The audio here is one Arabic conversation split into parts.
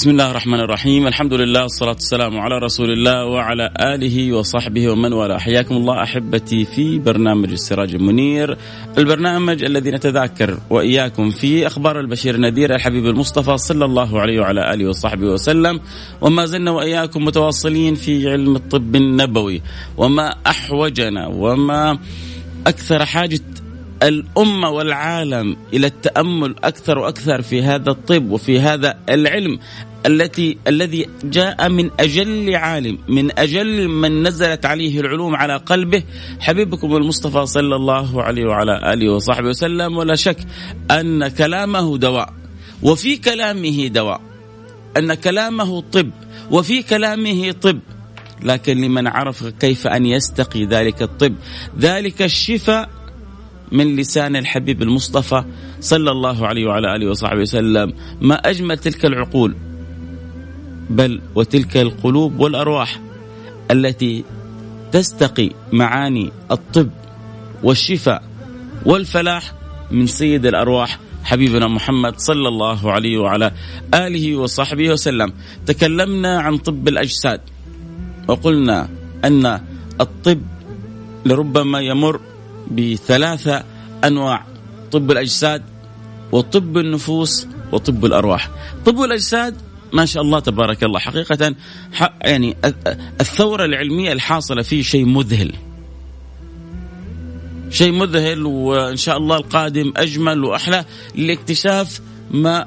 بسم الله الرحمن الرحيم الحمد لله والصلاة والسلام على رسول الله وعلى آله وصحبه ومن والاه حياكم الله أحبتي في برنامج السراج المنير البرنامج الذي نتذاكر وإياكم فيه أخبار البشير النذير الحبيب المصطفى صلى الله عليه وعلى آله وصحبه وسلم وما زلنا وإياكم متواصلين في علم الطب النبوي وما أحوجنا وما أكثر حاجة الأمة والعالم إلى التأمل أكثر وأكثر في هذا الطب وفي هذا العلم التي الذي جاء من أجل عالم من أجل من نزلت عليه العلوم على قلبه. حبيبكم المصطفى صلى الله عليه وعلى آله وصحبه وسلم. ولا شك أن كلامه دواء وفي كلامه دواء. أن كلامه طب وفي كلامه طب. لكن لمن عرف كيف أن يستقي ذلك الطب ذلك الشفاء من لسان الحبيب المصطفى صلى الله عليه وعلى آله وصحبه وسلم. ما أجمل تلك العقول؟ بل وتلك القلوب والأرواح التي تستقي معاني الطب والشفاء والفلاح من سيد الأرواح حبيبنا محمد صلى الله عليه وعلى آله وصحبه وسلم. تكلمنا عن طب الأجساد وقلنا أن الطب لربما يمر بثلاثة أنواع طب الأجساد وطب النفوس وطب الأرواح. طب الأجساد ما شاء الله تبارك الله. حقيقة يعني الثورة العلمية الحاصلة فيه شيء مذهل. شيء مذهل وإن شاء الله القادم أجمل وأحلى لاكتشاف ما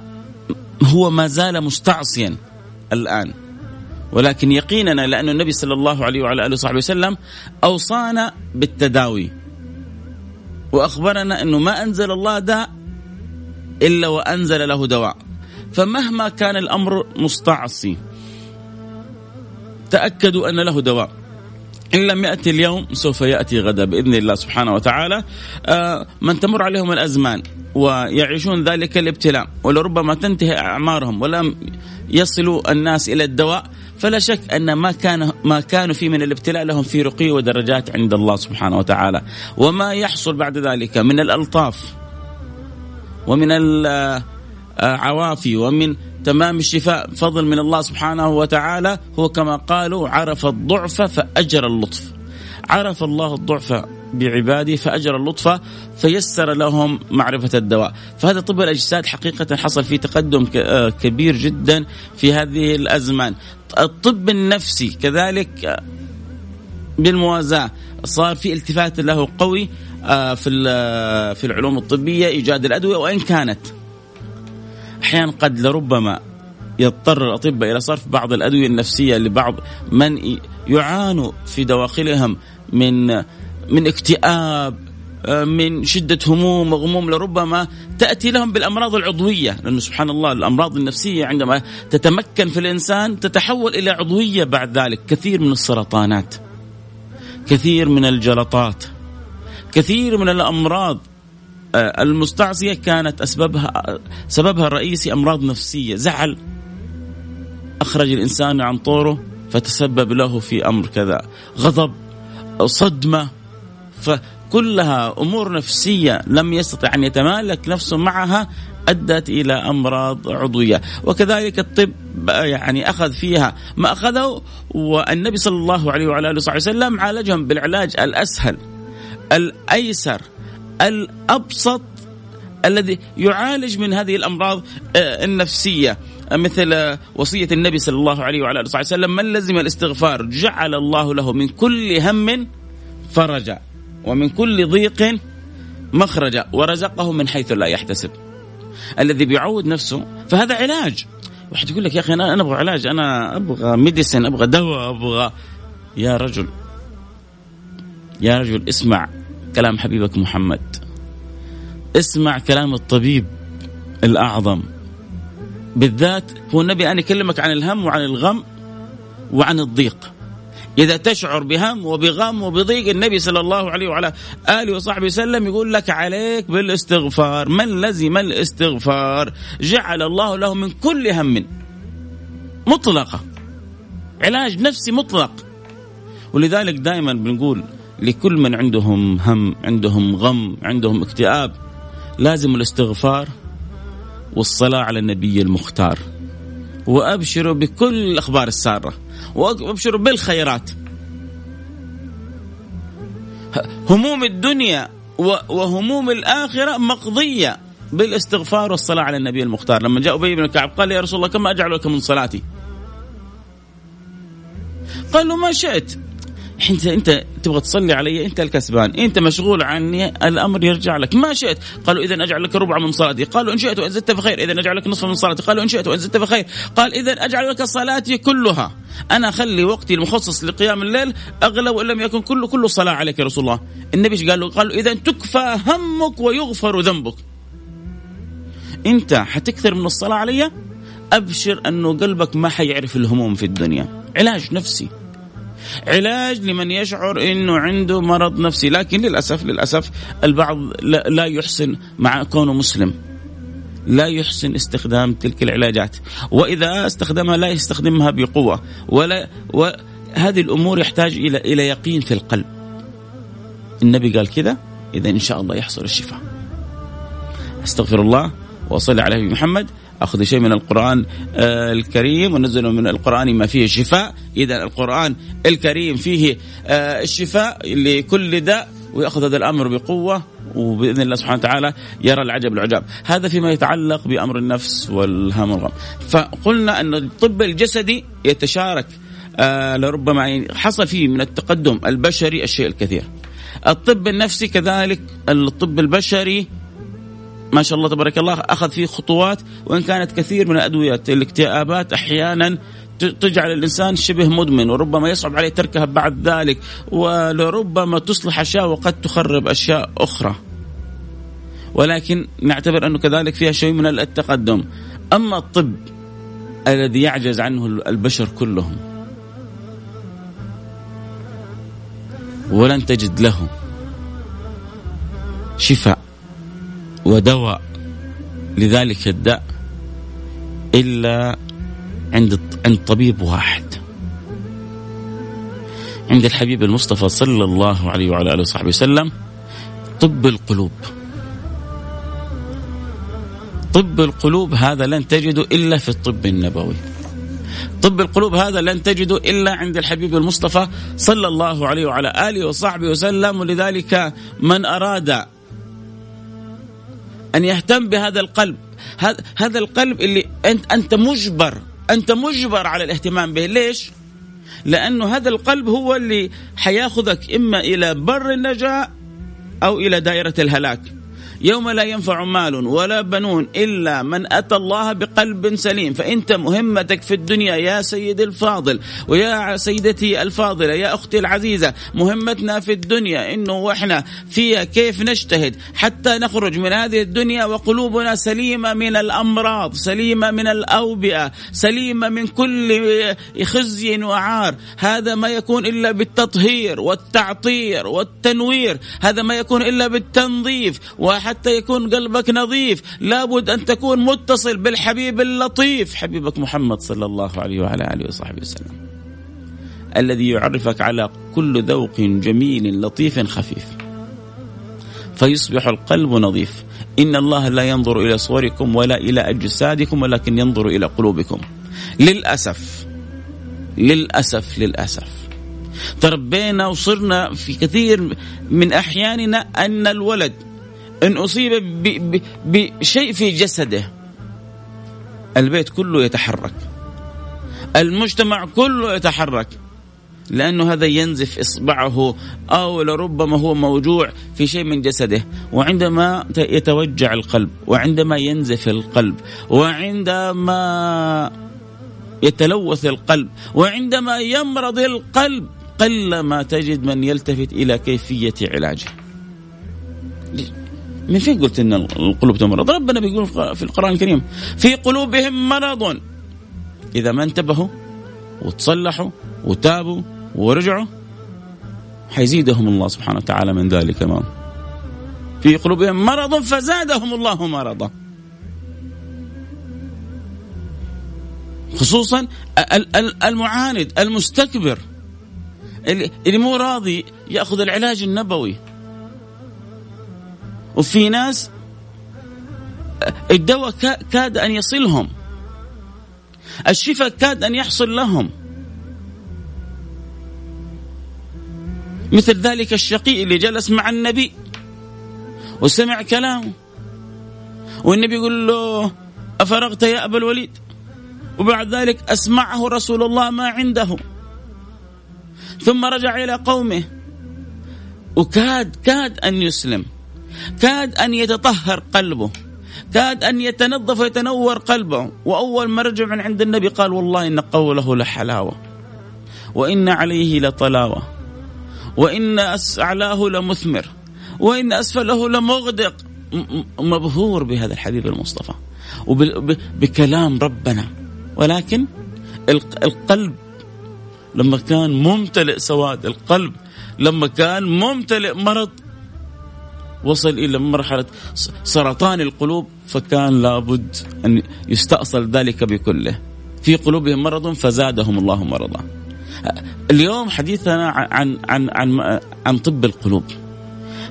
هو ما زال مستعصيا الآن. ولكن يقيننا لأن النبي صلى الله عليه وعلى آله وصحبه وسلم أوصانا بالتداوي. وأخبرنا أنه ما أنزل الله داء إلا وأنزل له دواء. فمهما كان الأمر مستعصي تأكدوا أن له دواء. إن لم يأتي اليوم سوف يأتي غدا بإذن الله سبحانه وتعالى. آه من تمر عليهم الأزمان ويعيشون ذلك الابتلاء ولربما تنتهي أعمارهم ولم يصلوا الناس إلى الدواء فلا شك أن ما كان ما كانوا فيه من الابتلاء لهم في رقي ودرجات عند الله سبحانه وتعالى. وما يحصل بعد ذلك من الألطاف ومن العوافي ومن تمام الشفاء. فضل من الله سبحانه وتعالى هو كما قالوا عرف الضعف فأجر اللطف. عرف الله الضعف بعباده فأجر اللطف فيسر لهم معرفة الدواء. فهذا طب الأجساد حقيقة حصل فيه تقدم كبير جدا في هذه الأزمان. الطب النفسي كذلك بالموازاة صار في التفات له قوي في في العلوم الطبية إيجاد الأدوية وإن كانت أحيانا قد لربما يضطر الأطباء إلى صرف بعض الأدوية النفسية لبعض من يعانوا في دواخلهم من من اكتئاب من شدة هموم وغموم لربما تأتي لهم بالأمراض العضوية لأنه سبحان الله الأمراض النفسية عندما تتمكن في الإنسان تتحول إلى عضوية بعد ذلك. كثير من السرطانات كثير من الجلطات كثير من الأمراض المستعصية كانت أسبابها سببها الرئيسي أمراض نفسية. زعل أخرج الإنسان عن طوره فتسبب له في أمر كذا. غضب صدمة فكلها أمور نفسية لم يستطع أن يتمالك نفسه معها أدت إلى أمراض عضوية. وكذلك الطب يعني أخذ فيها ما أخذه والنبي صلى الله عليه وعلى آله وصحبه وسلم عالجهم بالعلاج الأسهل الأيسر. الأبسط الذي يعالج من هذه الأمراض آه، النفسية. مثل وصية النبي صلى الله عليه وعلى آله وسلم من لزم الاستغفار جعل الله له من كل هم فرجا ومن كل ضيق مخرجا ورزقه من حيث لا يحتسب. الذي بيعود نفسه فهذا علاج. واحد يقول لك يا أخي أنا أبغى علاج أنا أبغى ميديسن أبغى دواء أبغى يا رجل يا رجل اسمع. كلام حبيبك محمد. اسمع كلام الطبيب الأعظم. بالذات هو النبي ان يكلمك عن الهم وعن الغم وعن الضيق. إذا تشعر بهم وبغم وبضيق النبي صلى الله عليه وعلى آله وصحبه وسلم يقول لك عليك بالاستغفار. من لزم الاستغفار جعل الله له من كل هم. مطلقة. علاج نفسي مطلق. ولذلك دائما بنقول لكل من عندهم هم عندهم غم عندهم اكتئاب لازم الاستغفار والصلاة على النبي المختار. وأبشروا بكل الأخبار السارة وابشروا بالخيرات. هموم الدنيا وهموم الآخرة مقضية بالاستغفار والصلاة على النبي المختار. لما جاء أبي بن كعب قال يا رسول الله كم أجعل لك من صلاتي؟ قال له ما شئت. انت انت تبغى تصلي علي انت الكسبان. انت مشغول عني الأمر يرجع لك. ما شئت. قالوا إذا أجعل لك ربع من صلاتي. قالوا إن شئت وان زدت فخير. إذا أجعل لك نصف من صلاتي. قالوا إن شئت وان زدت فخير. قال إذا أجعل لك صلاتي كلها. أنا أخلي وقتي المخصص لقيام الليل اغلى وان لم يكن كله كله صلاة عليك يا رسول الله. النبي قال له قالوا إذا تكفى همك ويغفر ذنبك. أنت حتكثر من الصلاة علي؟ أبشر أنه قلبك ما حيعرف الهموم في الدنيا. علاج نفسي. علاج لمن يشعر إنه عنده مرض نفسي. لكن للأسف للأسف البعض لا يحسن مع كونه مسلم. لا يحسن استخدام تلك العلاجات. وإذا استخدمها لا يستخدمها بقوة. ولا وهذه الأمور يحتاج إلى إلى يقين في القلب. النبي قال كذا إذا إن شاء الله يحصل الشفاء. أستغفر الله وأصلي على محمد. أخذ شيء من القرآن آه، الكريم ونزل من القرآن ما فيه شفاء إذا القرآن الكريم فيه آه، الشفاء لكل داء ويأخذ هذا الأمر بقوة وبإذن الله سبحانه وتعالى يرى العجب العجاب، هذا فيما يتعلق بأمر النفس والهم والغم. فقلنا أن الطب الجسدي يتشارك آه لربما حصل فيه من التقدم البشري الشيء الكثير. الطب النفسي كذلك الطب البشري ما شاء الله تبارك الله أخذ فيه خطوات وإن كانت كثير من الأدوية الاكتئابات أحيانا تجعل الإنسان شبه مدمن وربما يصعب عليه تركها بعد ذلك ولربما تصلح أشياء وقد تخرب أشياء أخرى. ولكن نعتبر أنه كذلك فيها شيء من التقدم. أما الطب الذي يعجز عنه البشر كلهم ولن تجد له شفاء ودواء لذلك الداء إلا عند عند طبيب واحد. عند الحبيب المصطفى صلى الله عليه وعلى آله وصحبه وسلم طب القلوب. طب القلوب هذا لن تجده إلا في الطب النبوي. طب القلوب هذا لن تجده إلا عند الحبيب المصطفى صلى الله عليه وعلى آله وصحبه وسلم ولذلك من أراد أن يهتم بهذا القلب. هذا القلب اللي انت أنت مجبر أنت مجبر على الاهتمام به. ليش؟ لأنه هذا القلب هو اللي حياخذك إما إلى بر النجاة أو إلى دائرة الهلاك. يوم لا ينفع مال ولا بنون إلا من أتى الله بقلب سليم. فانت مهمتك في الدنيا يا سيدي الفاضل ويا سيدتي الفاضلة يا أختي العزيزة مهمتنا في الدنيا إنه وإحنا فيها كيف نجتهد حتى نخرج من هذه الدنيا وقلوبنا سليمة من الأمراض سليمة من الأوبئة سليمة من كل خزي وعار. هذا ما يكون إلا بالتطهير والتعطير والتنوير. هذا ما يكون إلا بالتنظيف. وحتى حتى يكون قلبك نظيف. لابد أن تكون متصل بالحبيب اللطيف. حبيبك محمد صلى الله عليه وعلى آله وصحبه وسلم. الذي يعرفك على كل ذوق جميل لطيف خفيف. فيصبح القلب نظيف. إن الله لا ينظر إلى صوركم ولا إلى أجسادكم ولكن ينظر إلى قلوبكم. للأسف للأسف للأسف. تربينا وصرنا في كثير من أحياننا أن الولد إن أصيب بشيء في جسده. البيت كله يتحرك. المجتمع كله يتحرك. لأنه هذا ينزف إصبعه أو لربما هو موجوع في شيء من جسده. وعندما يتوجع القلب وعندما ينزف القلب وعندما يتلوث القلب وعندما يمرض القلب قلما تجد من يلتفت إلى كيفية علاجه. من فين قلت إن القلوب تمرض؟ ربنا بيقول في القرآن الكريم في قلوبهم مرض. إذا ما انتبهوا وتصلحوا وتابوا ورجعوا حيزيدهم الله سبحانه وتعالى من ذلك ما في قلوبهم مرض فزادهم الله مرضا. خصوصا المعاند المستكبر اللي مو راضي يأخذ العلاج النبوي. وفي ناس الدواء كاد أن يصلهم. الشفاء كاد أن يحصل لهم. مثل ذلك الشقي اللي جلس مع النبي وسمع كلامه. والنبي يقول له أفرغت يا أبا الوليد؟ وبعد ذلك أسمعه رسول الله ما عنده. ثم رجع إلى قومه. وكاد كاد أن يسلم. كاد أن يتطهر قلبه كاد أن يتنظف ويتنور قلبه. وأول ما رجع من عند النبي قال والله إن قوله لحلاوة وإن عليه لطلاوة وإن أعلاه لمثمر وإن أسفله لمغدق. مبهور بهذا الحبيب المصطفى وبكلام ربنا. ولكن القلب لما كان ممتلئ سواد القلب لما كان ممتلئ مرض وصل إلى مرحلة سرطان القلوب فكان لابد أن يستأصل ذلك بكله. في قلوبهم مرض فزادهم الله مرضا. اليوم حديثنا عن عن عن عن طب القلوب.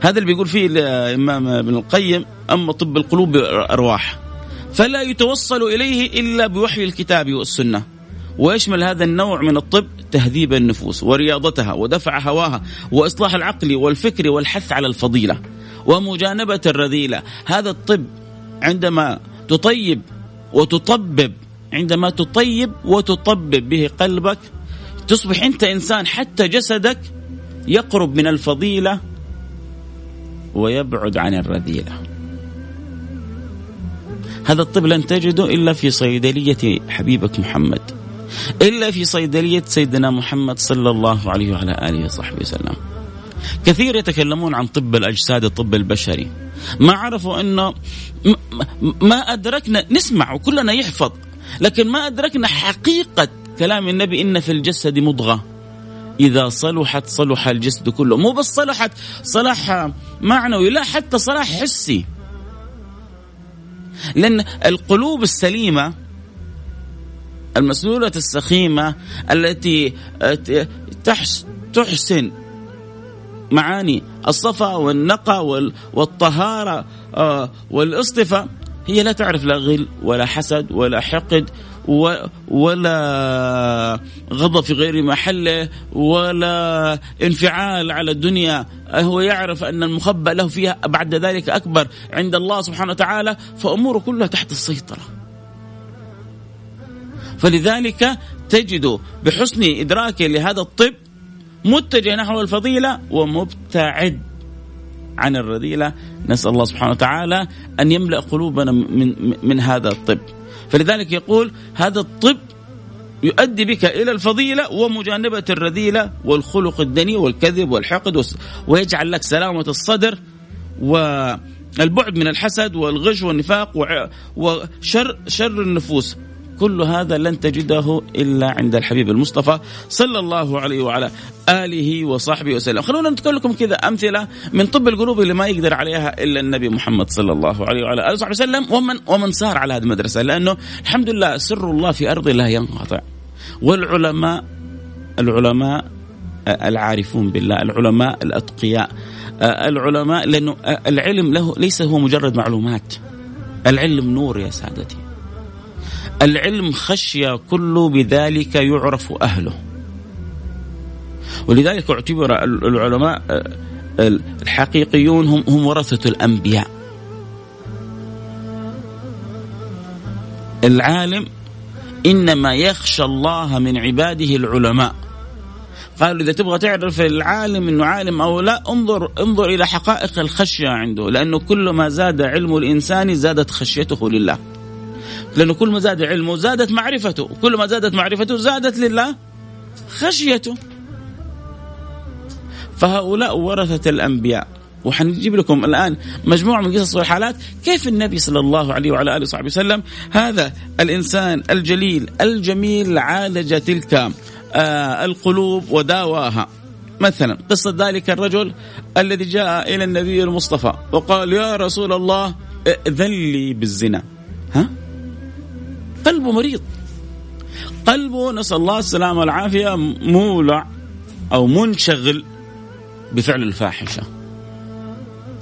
هذا اللي بيقول فيه الإمام ابن القيم أما طب القلوب أرواح. فلا يتوصل إليه إلا بوحي الكتاب والسنة. ويشمل هذا النوع من الطب تهذيب النفوس ورياضتها ودفع هواها وإصلاح العقل والفكر والحث على الفضيلة. ومجانبة الرذيلة هذا الطب عندما تطيب وتطبب عندما تطيب وتطبب به قلبك تصبح أنت إنسان حتى جسدك يقرب من الفضيلة ويبعد عن الرذيلة. هذا الطب لن تجده إلا في صيدلية حبيبك محمد. إلا في صيدلية سيدنا محمد صلى الله عليه وعلى آله وصحبه وسلم. كثير يتكلمون عن طب الأجساد الطب البشري. ما عرفوا إنه ما أدركنا نسمع وكلنا يحفظ لكن ما أدركنا حقيقة كلام النبي إن في الجسد مضغة. إذا صلحت صلح الجسد كله. مو بس صلحت صلاح معنوي لا حتى صلاح حسي. لأن القلوب السليمة المسلولة السخيمة التي تحسن معاني الصفا والنقى والطهارة آه، والاصطفاء هي لا تعرف لا غل ولا حسد ولا حقد ولا غضب في غير محله ولا انفعال على الدنيا. هو يعرف أن المخبأ له فيها بعد ذلك أكبر عند الله سبحانه وتعالى فأموره كلها تحت السيطرة. فلذلك تجد بحسن إدراكه لهذا الطب متجه نحو الفضيلة ومبتعد عن الرذيلة. نسأل الله سبحانه وتعالى أن يملأ قلوبنا من, من هذا الطب. فلذلك يقول هذا الطب يؤدي بك إلى الفضيلة ومجانبة الرذيلة والخلق الدني والكذب والحقد ويجعل لك سلامة الصدر والبعد من الحسد والغش والنفاق وشر شر النفوس. كل هذا لن تجده إلا عند الحبيب المصطفى صلى الله عليه وعلى آله وصحبه وسلم. خلونا نذكر لكم كذا أمثلة من طب القلوب اللي ما يقدر عليها إلا النبي محمد صلى الله عليه وعلى آله وصحبه وسلم ومن ومن صار على هذه المدرسة لأنه الحمد لله سر الله في أرض لا ينقطع. والعلماء العلماء العارفون بالله، العلماء الأتقياء آه، العلماء لأنه العلم له ليس هو مجرد معلومات العلم نور يا سادتي العلم خشية كل بذلك يعرف أهله. ولذلك اعتبر العلماء الحقيقيون هم هم ورثة الأنبياء. العالم إنما يخشى الله من عباده العلماء. قالوا إذا تبغى تعرف العالم أنه عالم أو لا انظر انظر إلى حقائق الخشية عنده لأنه كل ما زاد علم الإنسان زادت خشيته لله. لأنه كل ما زاد علمه زادت معرفته وكل ما زادت معرفته زادت لله خشيته. فهؤلاء ورثة الأنبياء. وحنجيب لكم الآن مجموعة من قصص والحالات كيف النبي صلى الله عليه وعلى آله وصحبه وسلم هذا الإنسان الجليل الجميل عالج تلك آه القلوب وداواها. مثلا قصة ذلك الرجل الذي جاء إلى النبي المصطفى وقال يا رسول الله ائذن لي بالزنا. قلبه مريض. قلبه نسأل الله السلامة والعافية مولع أو منشغل بفعل الفاحشة.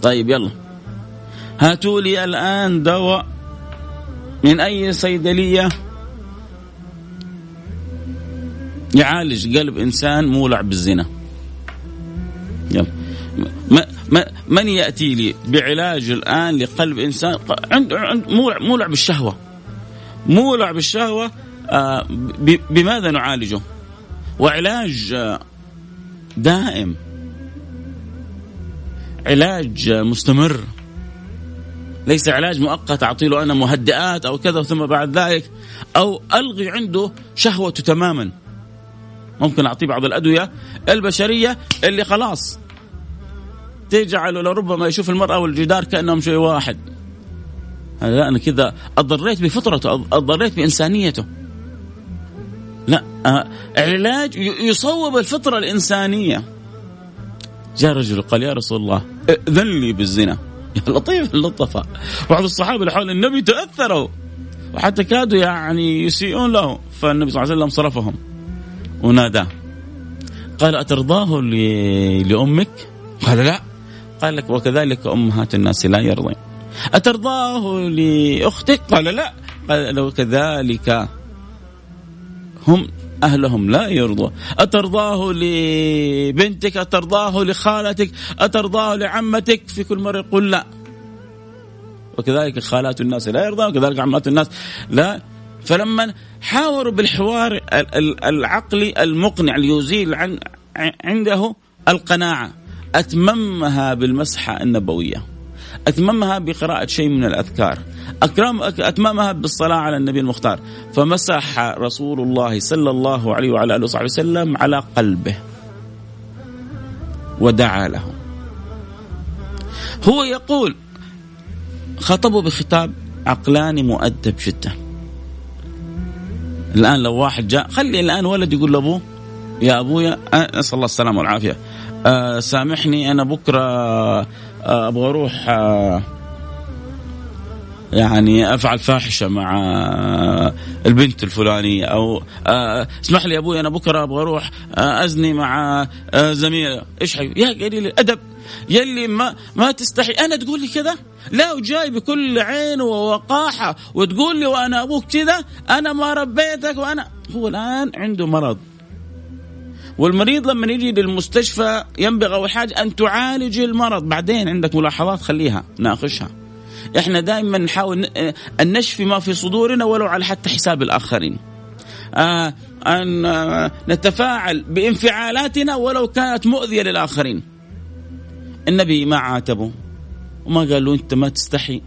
طيب يلا. هاتوا لي الآن دواء من أي صيدلية يعالج قلب إنسان مولع بالزنا. يلا. ما ما من يأتي لي بعلاج الآن لقلب إنسان؟ عنده عند مولع, مولع بالشهوة. مولع بالشهوة آه بماذا نعالجه؟ وعلاج آه دائم. علاج مستمر. ليس علاج مؤقت أعطي له أنا مهدئات أو كذا ثم بعد ذلك أو ألغي عنده شهوته تماما. ممكن اعطيه بعض الأدوية البشرية اللي خلاص تجعله لربما يشوف المرأة والجدار كأنهم شيء واحد. لا أنا كذا أضريت بفطرته أضريت بإنسانيته. لا آه، علاج يصوب الفطرة الإنسانية. جاء رجل قال يا رسول الله ائذن لي بالزنا. يا لطيف اللطفاء بعض الصحابة اللي حول النبي تأثروا وحتى كادوا يعني يسيئون له فالنبي صلى الله عليه وسلم صرفهم وناداه. قال أترضاه لأمك؟ قال لا. قال لك وكذلك أمهات الناس لا يرضين. أترضاه لأختك؟ قال لا. قال لو كذلك هم أهلهم لا يرضى. أترضاه لبنتك؟ أترضاه لخالتك؟ أترضاه لعمتك؟ في كل مرة يقول لا. وكذلك خالات الناس لا يرضى وكذلك عمات الناس لا. فلما حاوروا بالحوار العقلي المقنع ليزيل عن عنده القناعة أتممها بالمسحة النبوية. أتممها بقراءة شيء من الأذكار. أكرم أتممها بالصلاة على النبي المختار. فمسح رسول الله صلى الله عليه وعلى آله وصحبه وسلم على قلبه. ودعا له. هو يقول خطبه بخطاب عقلاني مؤدب جدا. الآن لو واحد جاء خلي الآن ولد يقول لأبوه يا أبويا نسأل الله السلامة والعافية. آه سامحني أنا بكرة آه أبغى أروح آه يعني أفعل فاحشة مع البنت الفلانية أو آه، اسمح لي أبوي أنا بكرة أبغى أروح آه، أزني مع آه، زميلة. إيش حي؟ يا قليل الأدب. يلي ما ما تستحي. أنا تقول لي كذا؟ لا وجاي بكل عين ووقاحة وتقول لي وأنا أبوك كذا؟ أنا ما ربيتك وأنا. هو الآن عنده مرض. والمريض لما يجي للمستشفى ينبغي أول حاجة أن تعالج المرض. بعدين عندك ملاحظات خليها ناقشها. إحنا دائما نحاول أن نشفي ما في صدورنا ولو على حتى حساب الآخرين. آه أن آه نتفاعل بانفعالاتنا ولو كانت مؤذية للآخرين. النبي ما عاتبه وما قال له أنت ما تستحي.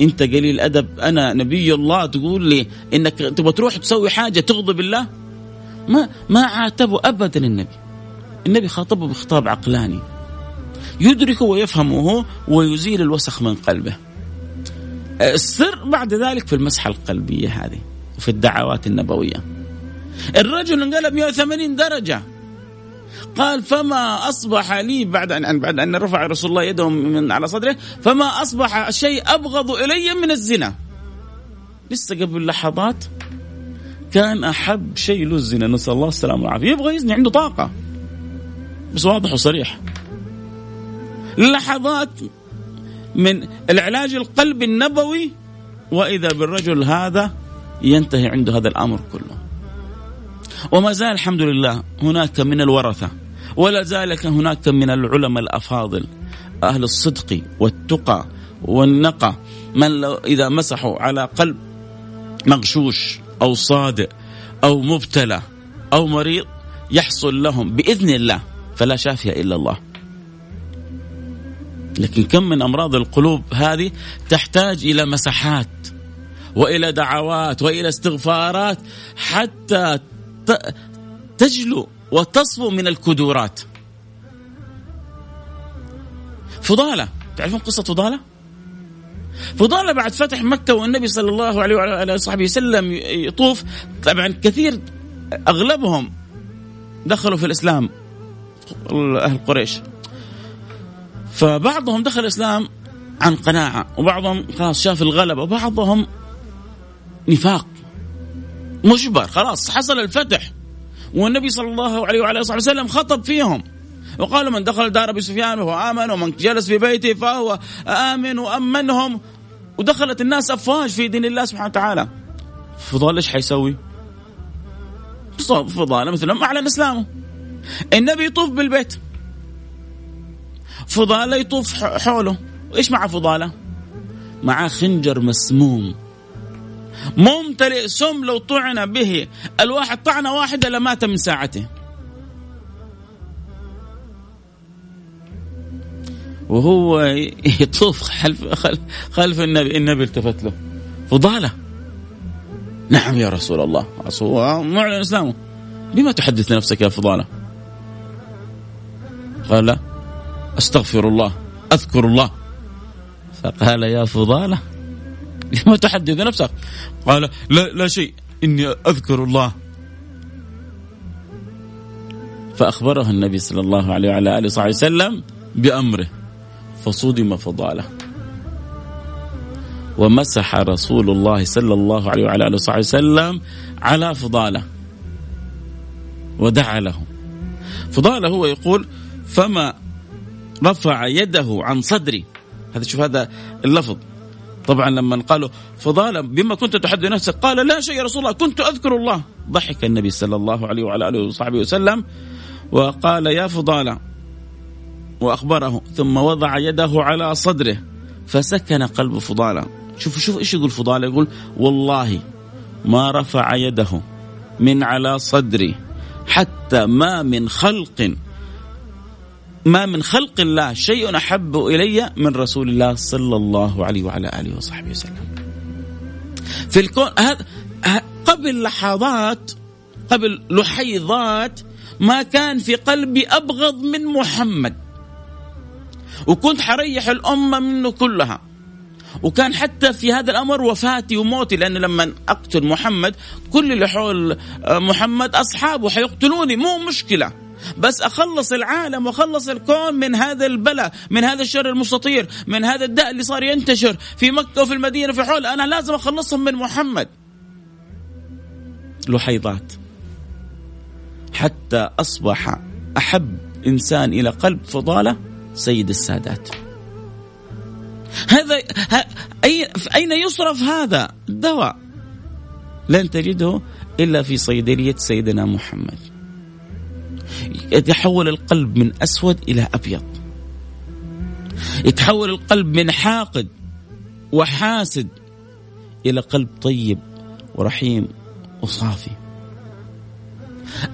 أنت قليل ادب أنا نبي الله تقول لي إنك تبغى تروح تسوي حاجة تغضب الله؟ ما ما عاتبه ابدا النبي. النبي خاطبه بخطاب عقلاني. يدركه ويفهمه ويزيل الوسخ من قلبه. السر بعد ذلك في المسحة القلبية هذه وفي الدعوات النبوية. الرجل انقلب 180 درجة. قال فما أصبح لي بعد أن بعد أن رفع رسول الله يده من على صدره فما أصبح شيء أبغض إلي من الزنا. لسه قبل لحظات كان أحب شيء له الزنا نسأل الله السلامة والعافية. يبغى يزني عنده طاقة. بس واضح وصريح. لحظات من العلاج القلبي النبوي وإذا بالرجل هذا ينتهي عنده هذا الأمر كله. وما زال الحمد لله هناك من الورثة ولا زال هناك من العلماء الأفاضل أهل الصدق والتقى والنقى. من لو إذا مسحوا على قلب مغشوش أو صادق أو مبتلى أو مريض يحصل لهم بإذن الله فلا شافي إلا الله. لكن كم من أمراض القلوب هذه تحتاج إلى مساحات وإلى دعوات وإلى استغفارات حتى تجلو وتصفو من الكدورات. فضالة، تعرفون قصة فضالة؟ فضاله بعد فتح مكة والنبي صلى الله عليه وعلى آله وصحبه وسلم يطوف. طبعا كثير أغلبهم دخلوا في الإسلام أهل قريش. فبعضهم دخل الإسلام عن قناعة وبعضهم خلاص شاف الغلبة وبعضهم نفاق مجبر خلاص حصل الفتح. والنبي صلى الله عليه وعلى آله وسلم خطب فيهم. وقال من دخل دار أبي سفيان فهو آمن ومن جلس في بيته فهو آمن وأمنهم. ودخلت الناس أفواج في دين الله سبحانه وتعالى. فضال إيش حيسوي؟ فضاله مثلهم أعلن إسلامه. النبي يطوف بالبيت. فضاله يطوف حوله. إيش مع فضاله؟ معاه خنجر مسموم. ممتلئ سم لو طعن به. الواحد طعنة واحدة لمات من ساعته. وهو يطوف خلف خلف النبي النبي التفت له. فضالة. نعم يا رسول الله. معلن إسلامه. بما تحدث نفسك يا فضالة؟ قال أستغفر الله. أذكر الله. فقال يا فضالة. لما تحدث نفسك. قال لا لا شيء. إني أذكر الله. فأخبره النبي صلى الله عليه وعلى آله وصحبه وسلم بأمره. فصدم فضاله. ومسح رسول الله صلى الله عليه وعلى آله وصحبه وسلم على فضاله. ودعا له. فضاله هو يقول فما رفع يده عن صدري. هذا شوف هذا اللفظ. طبعا لما قالوا فضاله بما كنت تحدث نفسك قال لا شيء يا رسول الله كنت أذكر الله. ضحك النبي صلى الله عليه وعلى آله وصحبه وسلم وقال يا فضاله وأخبره ثم وضع يده على صدره فسكن قلب فضالة. شوف شوف إيش يقول فضالة؟ يقول والله ما رفع يده من على صدري حتى ما من خلق ما من خلق الله شيء أحب إلي من رسول الله صلى الله عليه وعلى آله وصحبه وسلم. في الكون قبل لحظات قبل لحيظات ما كان في قلبي أبغض من محمد. وكنت حريح الأمة منه كلها. وكان حتى في هذا الأمر وفاتي وموتي لأن لما أقتل محمد كل اللي حول محمد أصحابه حيقتلوني مو مشكلة. بس أخلص العالم وأخلص الكون من هذا البلاء من هذا الشر المستطير من هذا الداء اللي صار ينتشر في مكة وفي المدينة في حول. أنا لازم أخلصهم من محمد. لحيضات. حتى أصبح أحب إنسان إلى قلب فضالة سيد السادات. هذا أين يصرف هذا الدواء؟ لن تجده إلا في صيدلية سيدنا محمد. يتحول القلب من أسود إلى أبيض. يتحول القلب من حاقد وحاسد إلى قلب طيب ورحيم وصافي.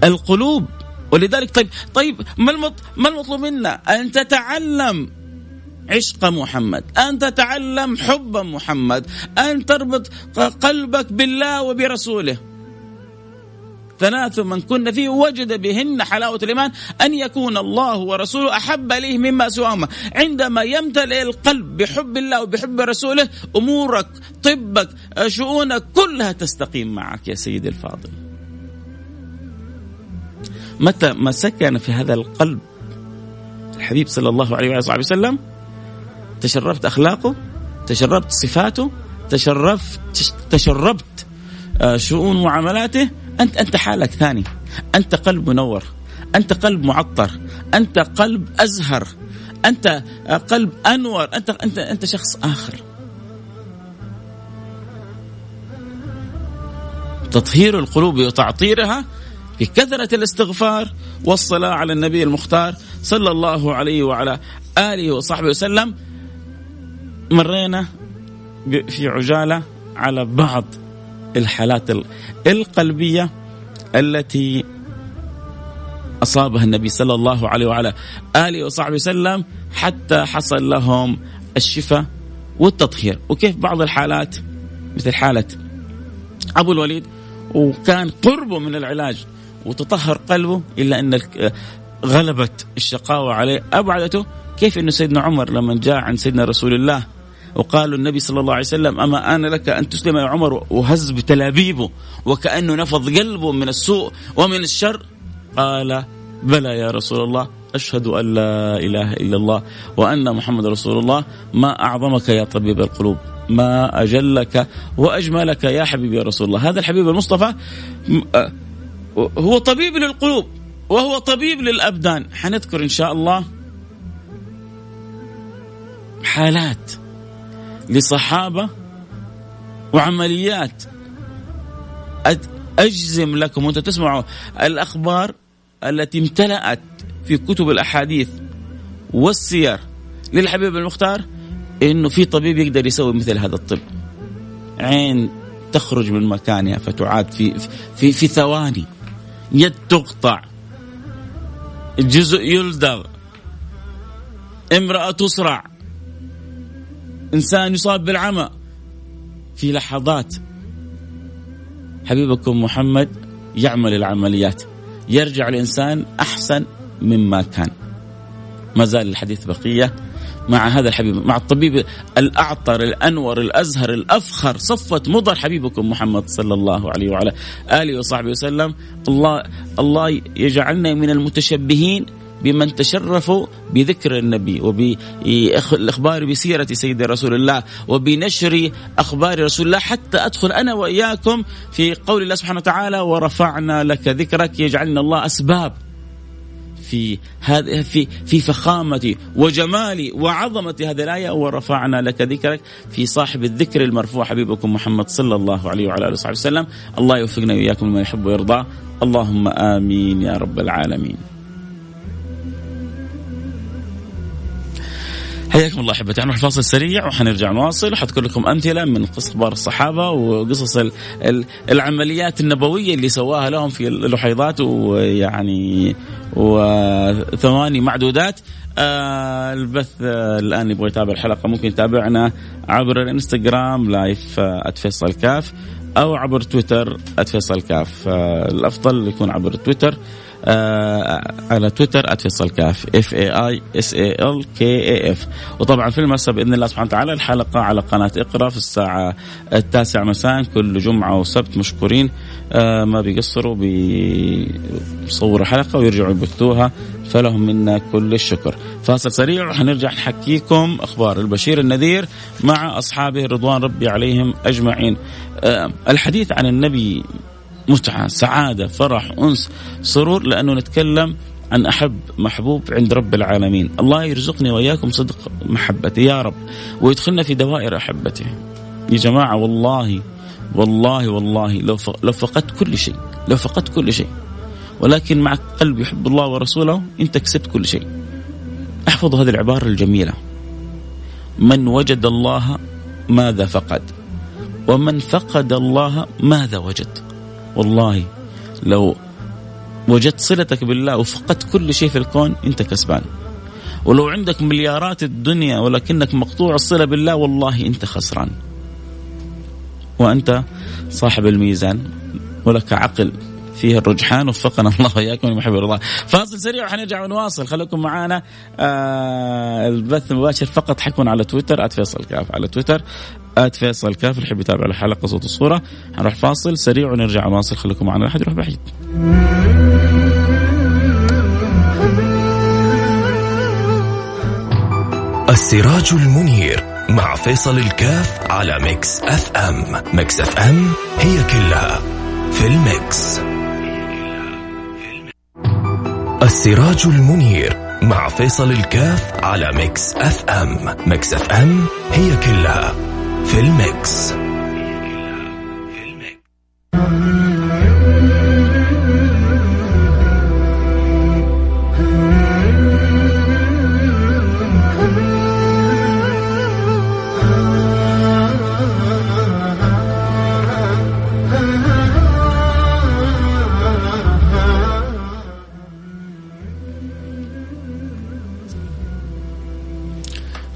القلوب ولذلك طيب طيب ما ما المطلوب منا؟ أن تتعلم عشق محمد أن تتعلم حب محمد أن تربط قلبك بالله وبرسوله. ثلاث من كن فيه وجد بهن حلاوة الإيمان أن يكون الله ورسوله أحب إليه مما سواهما. عندما يمتلئ القلب بحب الله وبحب رسوله أمورك طبك شؤونك كلها تستقيم معك يا سيدي الفاضل. متى ما سكن في هذا القلب الحبيب صلى الله عليه وصحبه وسلم تشربت أخلاقه تشربت صفاته تشرفت تشربت آه، شؤون معاملاته انت أنت حالك ثاني. أنت قلب منور أنت قلب معطر أنت قلب أزهر أنت قلب أنور انت انت أنت شخص آخر. تطهير القلوب وتعطيرها بكثرة الاستغفار والصلاة على النبي المختار صلى الله عليه وعلى آله وصحبه وسلم. مرينا في عجالة على بعض الحالات القلبية التي أصابها النبي صلى الله عليه وعلى آله وصحبه وسلم حتى حصل لهم الشفاء والتطهير. وكيف بعض الحالات؟ مثل حالة أبو الوليد وكان قربه من العلاج. وتطهر قلبه إلا أن غلبت الشقاوة عليه. أبعدته كيف أن سيدنا عمر لما جاء عن سيدنا رسول الله وقالوا النبي صلى الله عليه وسلم أما أنا لك أن تسلم يا عمر وهز بتلابيبه وكأنه نفض قلبه من السوء ومن الشر؟ قال بلى يا رسول الله أشهد أن لا إله إلا الله وأن محمد رسول الله. ما أعظمك يا طبيب القلوب؟ ما أجلك وأجملك يا حبيبي يا رسول الله. هذا الحبيب المصطفى هو طبيب للقلوب وهو طبيب للأبدان. حنذكر إن شاء الله حالات لصحابة وعمليات. أجزم لكم وأنتم تسمعوا الأخبار التي امتلأت في كتب الأحاديث والسير للحبيب المختار إنه في طبيب يقدر يسوي مثل هذا الطب. عين تخرج من مكانها فتعاد في في في ثواني. يد تقطع. جزء يلدغ. امرأة تصرع إنسان يصاب بالعمى. في لحظات حبيبكم محمد يعمل العمليات. يرجع الإنسان أحسن مما كان. ما زال الحديث بقية. مع هذا الحبيب مع الطبيب الأعطر الأنور الأزهر الأفخر صفة مضر حبيبكم محمد صلى الله عليه وعلى آله وصحبه وسلم. الله الله يجعلنا من المتشبهين بمن تشرفوا بذكر النبي وبالإخبار بسيرة سيد رسول الله وبنشر أخبار رسول الله. حتى أدخل أنا وإياكم في قول الله سبحانه وتعالى ورفعنا لك ذكرك يجعلنا الله أسباب في هذه في في فخامة وجمال وعظمة هذه الآية ورفعنا لك ذكرك في صاحب الذكر المرفوع حبيبكم محمد صلى الله عليه وعلى آله وصحبه وسلم. الله يوفقنا وإياكم لما يحب ويرضى. اللهم آمين يا رب العالمين. حياكم الله أحبتي. نروح فاصل سريع وحنرجع نواصل. وحذكر لكم أمثلة من قصص أخبار الصحابة وقصص العمليات النبوية اللي سواها لهم في اللحيضات ويعني وثواني معدودات. آه البث آه الآن يبغى يتابع الحلقة ممكن يتابعنا عبر الإنستغرام live آه at فيصل كاف أو عبر تويتر at فيصل كاف. آه الأفضل يكون عبر تويتر. على تويتر @فيصل كاف F A I S A L K A F وطبعا في المساء بإذن الله سبحانه وتعالى الحلقة على قناة إقرأ في الساعة التاسعة مساء كل جمعة وسبت مشكورين آه ما بيقصروا بيصوروا حلقه ويرجعوا يبثوها فلهم منا كل الشكر. فاصل سريع وحنرجع نحكيكم أخبار البشير النذير مع أصحابه رضوان ربي عليهم أجمعين. آه الحديث عن النبي متعة سعادة فرح أنس سرور لأنه نتكلم عن أحب محبوب عند رب العالمين. الله يرزقني وإياكم صدق محبته. يا رب. ويدخلنا في دوائر أحبته. يا جماعة والله والله والله لو لو فقدت كل شيء لو فقدت كل شيء ولكن مع قلب يحب الله ورسوله أنت كسبت كل شيء. احفظوا هذه العبارة الجميلة. من وجد الله ماذا فقد؟ ومن فقد الله ماذا وجد؟ والله لو وجدت صلتك بالله وفقدت كل شيء في الكون انت كسبان. ولو عندك مليارات الدنيا ولكنك مقطوع الصلة بالله والله انت خسران. وأنت صاحب الميزان ولك عقل فيه الرجحان وفقنا الله وإياكم لمحب الله فاصل سريع وحنرجع ونواصل. خليكم معنا. آه البث المباشر فقط حيكون على تويتر @فيصل كاف على تويتر. @فيصل كاف اللي يحب يتابع الحلقة صوت الصورة. حنروح فاصل سريع ونرجع نواصل خليكم معنا لا حد يروح بعيد. السراج المنير مع فيصل الكاف على Mix FM. Mix FM هي كلها في ال mix. السراج المنير مع فيصل الكاف على Mix FM. Mix FM هي كلها في ال mix.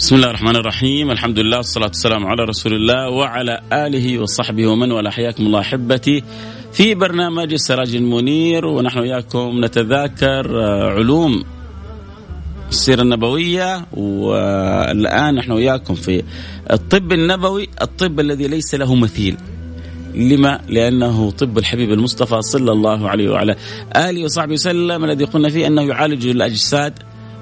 بسم الله الرحمن الرحيم الحمد لله والصلاة والسلام على رسول الله وعلى آله وصحبه ومن والاه حياكم الله أحبتي في برنامج السراج المنير ونحن وياكم نتذاكر علوم السيرة النبوية والآن نحن وياكم في الطب النبوي الطب الذي ليس له مثيل لما؟ لأنه طب الحبيب المصطفى صلى الله عليه وعلى آله وصحبه وسلم الذي قلنا فيه أنه يعالج الأجساد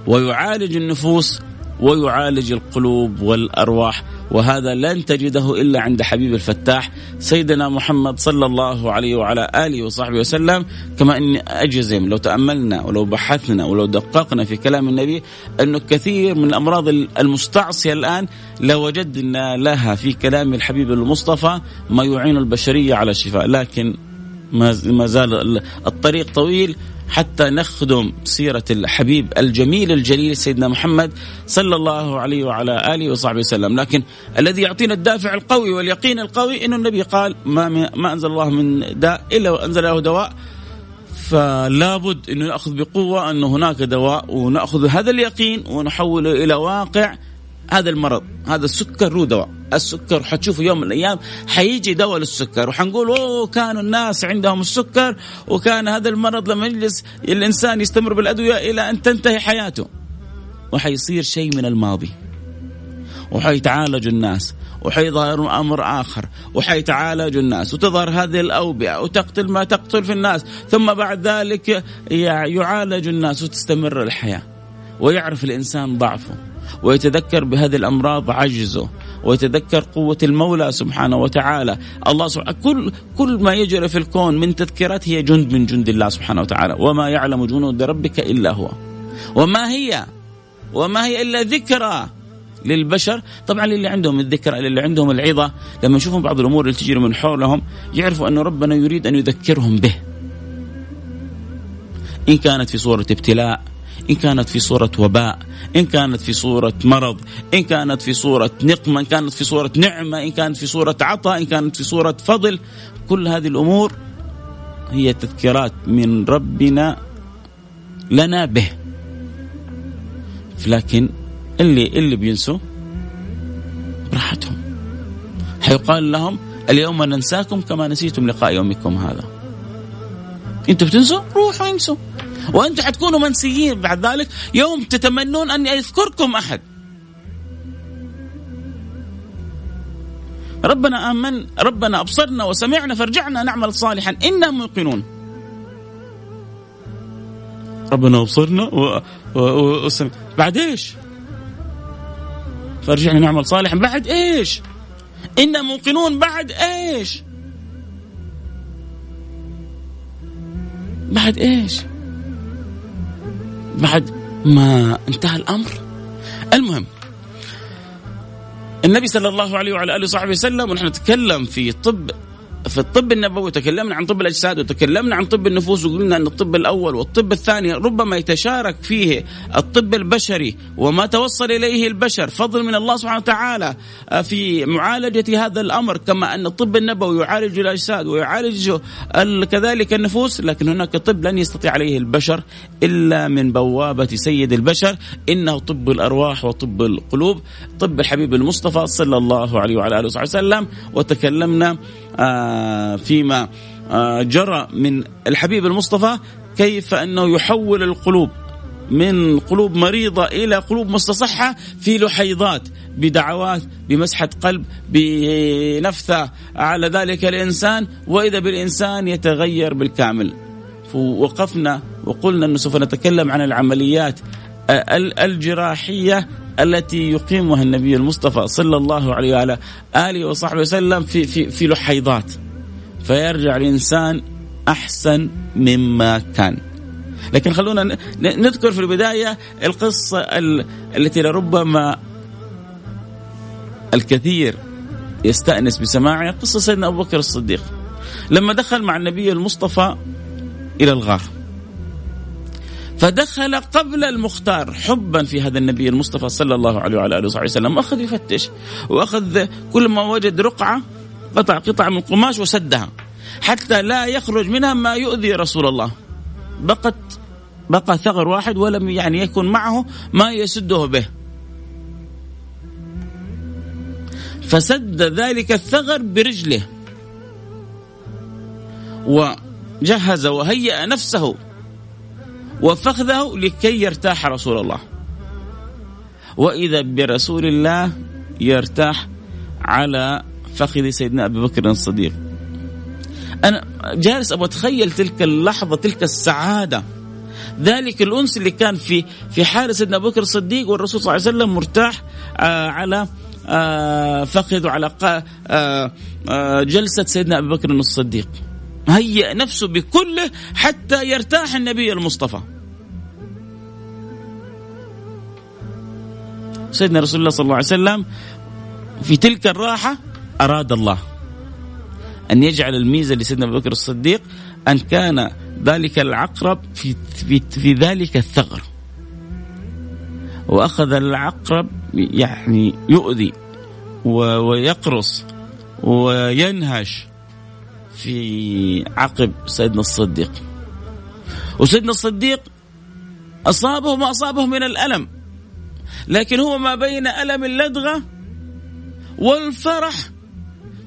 ويعالج النفوس ويعالج القلوب والأرواح وهذا لن تجده إلا عند حبيب الفتاح سيدنا محمد صلى الله عليه وعلى آله وصحبه وسلم. كما إني أجزم لو تأملنا ولو بحثنا ولو دققنا في كلام النبي انه كثير من الأمراض المستعصية الآن لوجدنا لها في كلام الحبيب المصطفى ما يعين البشرية على الشفاء. لكن ما زال الطريق طويل حتى نخدم سيرة الحبيب الجميل الجليل سيدنا محمد صلى الله عليه وعلى آله وصحبه وسلم. لكن الذي يعطينا الدافع القوي واليقين القوي أنه النبي قال ما, ما أنزل الله من داء إلا وأنزل له دواء. فلا بد أن نأخذ بقوة أن هناك دواء ونأخذ هذا اليقين ونحوله إلى واقع هذا المرض هذا السكر له دواء. السكر. حتشوفوا يوم من الأيام حيجي دواء للسكر. وحنقول أوه كانوا الناس عندهم السكر وكان هذا المرض لما يجلس الإنسان يستمر بالأدوية إلى أن تنتهي حياته. وحيصير شيء من الماضي. وحيتعالج الناس. وحيظهر أمر آخر. وحيتعالج الناس. وتظهر هذه الأوبئة. وتقتل ما تقتل في الناس. ثم بعد ذلك يعالج الناس وتستمر الحياة. ويعرف الإنسان ضعفه. ويتذكر بهذه الأمراض عجزه ويتذكر قوة المولى سبحانه وتعالى. الله سبحانه كل كل ما يجري في الكون من تذكيرات هي جند من جند الله سبحانه وتعالى. وما يعلم جنود ربك إلا هو. وما هي؟ وما هي إلا ذكرى للبشر. طبعا للي عندهم الذكرى للي عندهم العظة لما يشوفون بعض الأمور اللي تجري من حولهم يعرفوا أن ربنا يريد أن يذكرهم به. إن كانت في صورة ابتلاء إن كانت في صورة وباء إن كانت في صورة مرض إن كانت في صورة نقمة إن كانت في صورة نعمة إن كانت في صورة عطاء إن كانت في صورة فضل كل هذه الأمور هي تذكيرات من ربنا لنا به. لكن اللي اللي بينسوا راحتهم. حيقال لهم اليوم ننساكم كما نسيتم لقاء يومكم هذا. أنتوا بتنسوا؟ روحوا انسوا. وأنتم حتكونوا منسيين بعد ذلك. يوم تتمنون ان يذكركم أحد. ربنا آمن. ربنا أبصرنا وسمعنا فارجعنا نعمل صالحا. إنا موقنون. ربنا أبصرنا و... و... و... وسمع بعد إيش؟ فارجعنا نعمل صالحا. بعد إيش؟ إنا موقنون بعد إيش؟ بعد إيش؟ بعد ما انتهى الأمر المهم النبي صلى الله عليه وعلى آله وصحبه وسلم ونحن نتكلم في طب في الطب النبوي تكلمنا عن طب الأجساد وتكلمنا عن طب النفوس وقلنا أن الطب الأول والطب الثاني ربما يتشارك فيه الطب البشري وما توصل إليه البشر. فضل من الله سبحانه وتعالى آه، في معالجة هذا الأمر كما أن الطب النبوي يعالج الأجساد ويعالج كذلك النفوس لكن هناك طب لن يستطيع عليه البشر إلا من بوابة سيد البشر إنه طب الأرواح وطب القلوب. طب الحبيب المصطفى صلى الله عليه وعلى آله وصحبه وسلم وتكلمنا فيما آه، جرى من الحبيب المصطفى كيف أنه يحول القلوب من قلوب مريضة إلى قلوب مستصحة في لحيضات بدعوات بمسحة قلب بنفثة على ذلك الإنسان وإذا بالإنسان يتغير بالكامل. وقفنا وقلنا أنه سوف نتكلم عن العمليات الجراحية التي يقيمها النبي المصطفى صلى الله عليه وعلى آله وصحبه وسلم في في في لحيضات. فيرجع الإنسان أحسن مما كان. لكن خلونا نذكر في البداية القصة التي لربما الكثير يستأنس بسماعها قصة سيدنا أبو بكر الصديق. لما دخل مع النبي المصطفى إلى الغار فدخل قبل المختار حبا في هذا النبي المصطفى صلى الله عليه وعلى آله وصحبه وسلم وأخذ يفتش وأخذ كل ما وجد رقعة قطع قطع من قماش وسدها حتى لا يخرج منها ما يؤذي رسول الله. بقت بقى ثغر واحد ولم يعني يكن معه ما يسده به. فسد ذلك الثغر برجله وجهز وهيأ نفسه وفخذه لكي يرتاح رسول الله. وإذا برسول الله يرتاح على فخذ سيدنا أبي بكر الصديق. أنا جالس أبغى أتخيل تلك اللحظة تلك السعادة. ذلك الأنس اللي كان في في حال سيدنا أبو بكر الصديق والرسول صلى الله عليه وسلم مرتاح آه على آه فخذ وعلى آه آه جلسة سيدنا أبي بكر الصديق. هيأ نفسه بكله حتى يرتاح النبي المصطفى. سيدنا رسول الله صلى الله عليه وسلم في تلك الراحة أراد الله أن يجعل الميزة لسيدنا أبو بكر الصديق أن كان ذلك العقرب في, في, في ذلك الثغر. وأخذ العقرب يعني يؤذي ويقرص وينهش. في عقب سيدنا الصديق. وسيدنا الصديق أصابه ما أصابه من الألم. لكن هو ما بين ألم اللدغة والفرح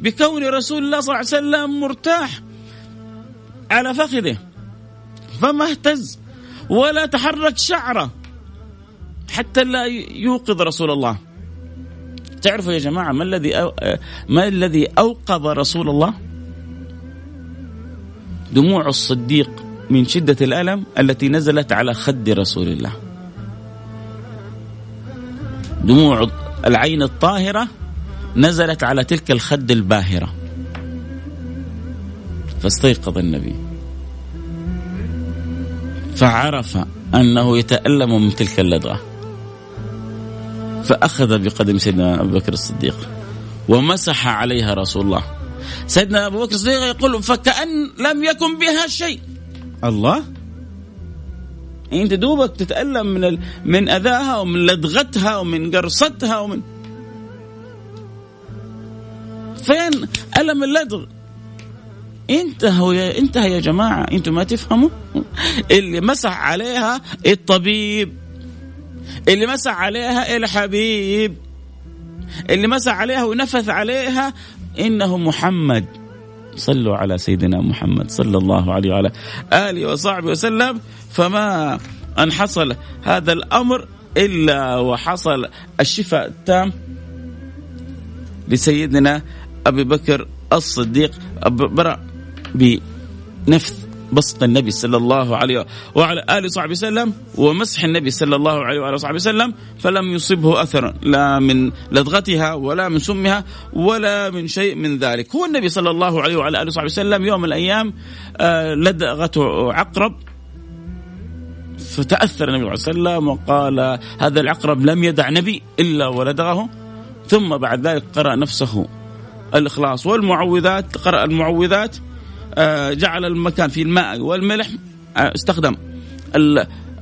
بكون رسول الله صلى الله عليه وسلم مرتاح على فخذه. فما اهتز ولا تحرك شعره حتى لا يوقظ رسول الله. تعرفوا يا جماعة ما الذي. ما الذي أوقظ رسول الله؟ دموع الصديق من شدة الألم التي نزلت على خد رسول الله. دموع العين الطاهرة نزلت على تلك الخد الباهرة. فاستيقظ النبي. فعرف أنه يتألم من تلك اللدغة. فأخذ بقدم سيدنا أبو بكر الصديق. ومسح عليها رسول الله. سيدنا أبو بكر الصديق يقول فكأن لم يكن بها شيء. الله؟ أنت دوبك تتألم من ال... من أذاها ومن لدغتها ومن قرصتها ومن فين ألم اللدغ؟ انتهوا يا انتهى يا جماعة أنتم ما تفهموا؟ اللي مسح عليها الطبيب اللي مسح عليها الحبيب اللي مسح عليها ونفث عليها إنه محمد. صلوا على سيدنا محمد صلى الله عليه وعلى آله وصحبه وسلم. فما أن حصل هذا الأمر إلا وحصل الشفاء التام لسيدنا أبي بكر الصديق. برأ بنفث بسط النبي صلى الله عليه وعلى آله وصحبه وسلم ومسح النبي صلى الله عليه وعلى وصحبه وسلم فلم يصبه أثر لا من لدغتها ولا من سمها ولا من شيء من ذلك. هو النبي صلى الله عليه وعلى آله وصحبه وسلم يوم من الأيام آه، لدغته عقرب فتأثر النبي صلى الله عليه وسلم وقال هذا العقرب لم يدع نبي إلا ولدغه ثم بعد ذلك قرأ نفسه الإخلاص والمعوذات قرأ المعوذات جعل المكان فيه الماء والملح. آه، استخدم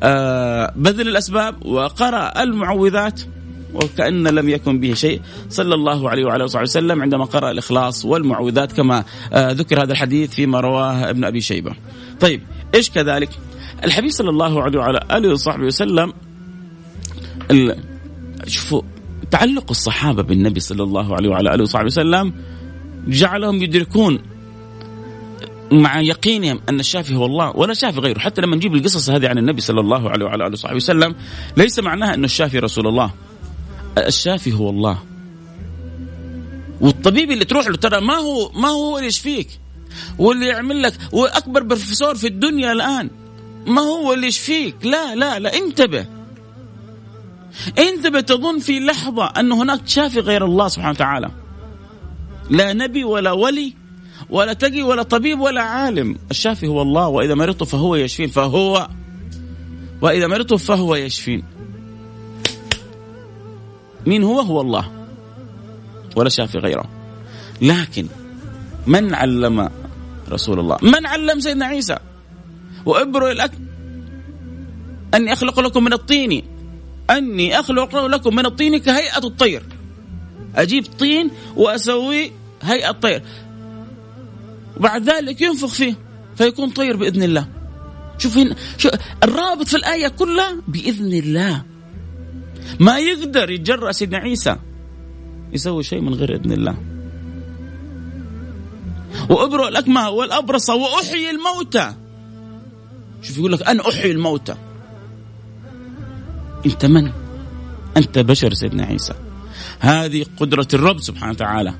آه، بذل الأسباب وقرأ المعوذات وكأن لم يكن به شيء. صلى الله عليه وعلى آله وسلم عندما قرأ الإخلاص والمعوذات كما ذكر هذا الحديث فيما رواه ابن أبي شيبة. طيب إيش كذلك؟ الحبيب صلى الله عليه وعلى آله وصحبه وسلم شوفوا تعلق الصحابة بالنبي صلى الله عليه وعلى آله وصحبه وسلم جعلهم يدركون مع يقينهم أن الشافي هو الله ولا شافي غيره، حتى لما نجيب القصص هذه عن النبي صلى الله عليه وعلى آله وصحبه وسلم ليس معناها انه الشافي رسول الله. الشافي هو الله. والطبيب اللي تروح له ترى ما هو ما هو اللي يشفيك. واللي يعمل لك وأكبر بروفيسور في الدنيا الآن ما هو اللي يشفيك، لا لا لا انتبه. انتبه تظن في لحظة أن هناك شافي غير الله سبحانه وتعالى. لا نبي ولا ولي ولا تقي ولا طبيب ولا عالم. الشافي هو الله وإذا مرضت فهو يشفين. فهو وإذا مرضت فهو يشفين. مين هو؟ هو الله ولا شافي غيره. لكن من علم رسول الله؟ من علم سيدنا عيسى؟ وابرئ الأكل. أني أخلق لكم من الطين. أني أخلق لكم من الطين كهيئة الطير. أجيب طين وأسوي هيئة طير وبعد ذلك ينفخ فيه فيكون طير بإذن الله. شوف هنا شو الرابط في الآية كلها بإذن الله. ما يقدر يتجرأ سيدنا عيسى يسوي شيء من غير إذن الله. وأبرئ الأكمه والأبرص وأحيي الموتى. شوف يقول لك أنا أحيي الموتى. أنت من؟ أنت بشر سيدنا عيسى. هذه قدرة الرب سبحانه وتعالى.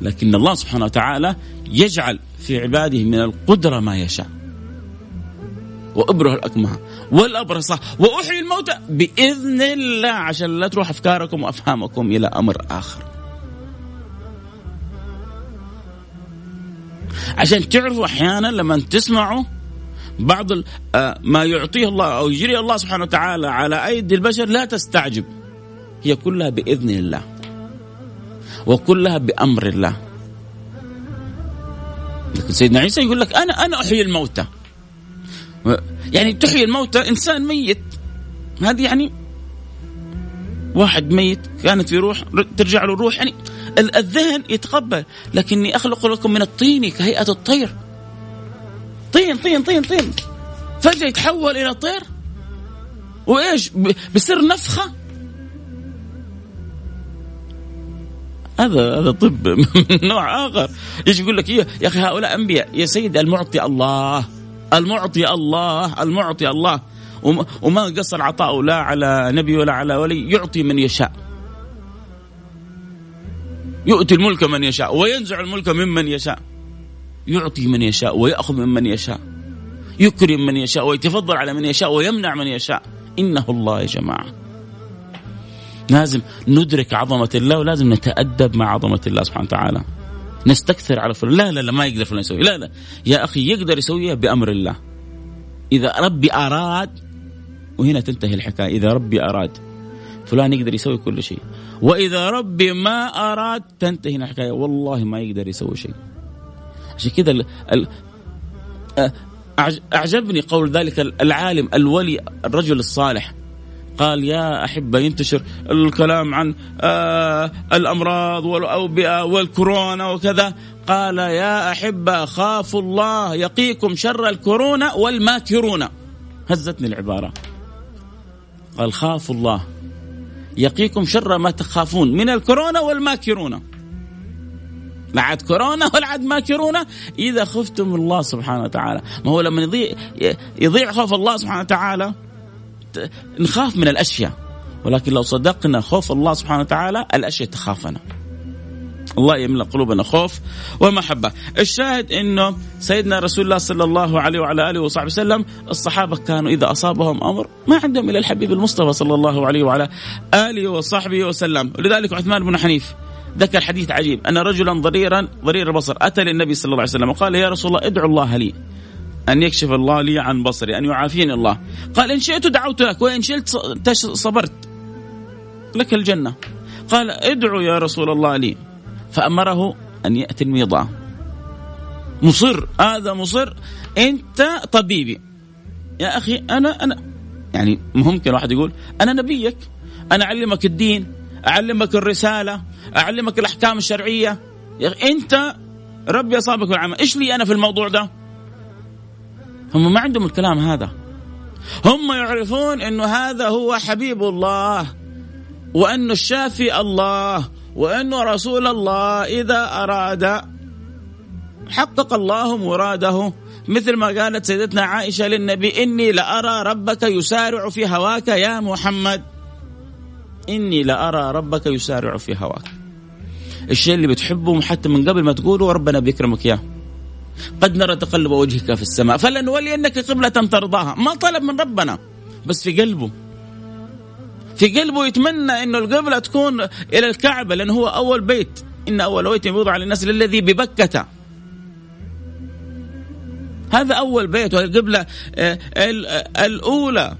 لكن الله سبحانه وتعالى يجعل في عباده من القدرة ما يشاء. وأبره الأكمه والأبرص. وأحيي الموتى. بإذن الله. عشان لا تروح أفكاركم وأفهامكم إلى أمر آخر. عشان تعرفوا أحيانا لما تسمعوا بعض آه، ما يعطيه الله أو يجري الله سبحانه وتعالى على أيدي البشر لا تستعجب. هي كلها بإذن الله. وكلها بأمر الله. لكن سيدنا عيسى يقول لك أنا أنا أحيي الموتى. يعني تحيي الموتى إنسان ميت. هذه يعني واحد ميت كانت في روح ترجع له الروح. يعني الذهن يتقبل. لكني أخلق لكم من الطين كهيئة الطير. طين طين طين طين. فجأة يتحول إلى طير. وإيش؟ بسر نفخة. هذا هذا طب من نوع آخر. يجي يقول لك يا أخي هؤلاء أنبياء يا سيدي المعطي الله المعطي الله المعطي الله. وما قصر عطاؤه لا على نبي ولا على ولي يعطي من يشاء. يؤتي الملك من يشاء وينزع الملك ممن يشاء. يعطي من يشاء ويأخذ ممن يشاء. يكرم من يشاء ويتفضل على من يشاء ويمنع من يشاء. إنه الله يا جماعة. لازم ندرك عظمة الله ولازم نتأدب مع عظمة الله سبحانه وتعالى. نستكثر على فلان. لا لا لا ما يقدر فلان يسوي. لا لا. يا أخي يقدر يسويها بأمر الله. إذا ربي أراد وهنا تنتهي الحكاية. إذا ربي أراد فلان يقدر يسوي كل شيء. وإذا ربي ما أراد تنتهي الحكاية. والله ما يقدر يسوي شيء. عشان كذا ال... أعجبني قول ذلك العالم الولي الرجل الصالح. قال يا أحبة ينتشر الكلام عن آه الأمراض والأوبئة والكورونا وكذا. قال يا أحبة خافوا الله يقيكم شر الكورونا والماكرون هزتني العبارة. قال خافوا الله يقيكم شر ما تخافون من الكورونا والماكرون لا عاد كورونا ولا عاد ماكرون إذا خفتم الله سبحانه وتعالى. ما هو لما يضيع يضيع خوف الله سبحانه وتعالى؟ نخاف من الأشياء. ولكن لو صدقنا خوف الله سبحانه وتعالى الأشياء تخافنا. الله يملأ قلوبنا خوف ومحبة، الشاهد إنه سيدنا رسول الله صلى الله عليه وعلى آله وصحبه وسلم الصحابة كانوا إذا أصابهم أمر ما عندهم إلا الحبيب المصطفى صلى الله عليه وعلى آله وصحبه وسلم، ولذلك عثمان بن حنيف ذكر حديث عجيب. أن رجلا ضريرا ضرير البصر أتى للنبي صلى الله عليه وسلم وقال يا رسول الله ادعو الله لي. أن يكشف الله لي عن بصري أن يعافيني الله. قال إن شئت دعوت لك وإن شئت صبرت. لك الجنة. قال ادعو يا رسول الله لي. فأمره أن يأتي الميضاء مصر هذا مصر أنت طبيبي. يا أخي أنا أنا يعني ممكن واحد يقول أنا نبيك. أنا أعلمك الدين أعلمك الرسالة أعلمك الأحكام الشرعية. يا أخي أنت ربي أصابك بالعمل. إيش لي أنا في الموضوع ده؟ هم ما عندهم الكلام هذا. هم يعرفون أنه هذا هو حبيب الله وأنه الشافي الله وأنه رسول الله إذا أراد حقق الله مراده. مثل ما قالت سيدتنا عائشة للنبي إني لأرى ربك يسارع في هواك يا محمد. إني لأرى ربك يسارع في هواك. الشيء اللي بتحبه حتى من قبل ما تقوله ربنا بيكرمك إياه. قد نرى تقلب وجهك في السماء. فلنولينك قبلة ترضاها. ما طلب من ربنا. بس في قلبه. في قلبه يتمنى إنه القبلة تكون إلى الكعبة لأنه هو أول بيت. إن أول بيت يوضع للناس للذي ببكة. هذا أول بيت والقبلة آه، الأولى.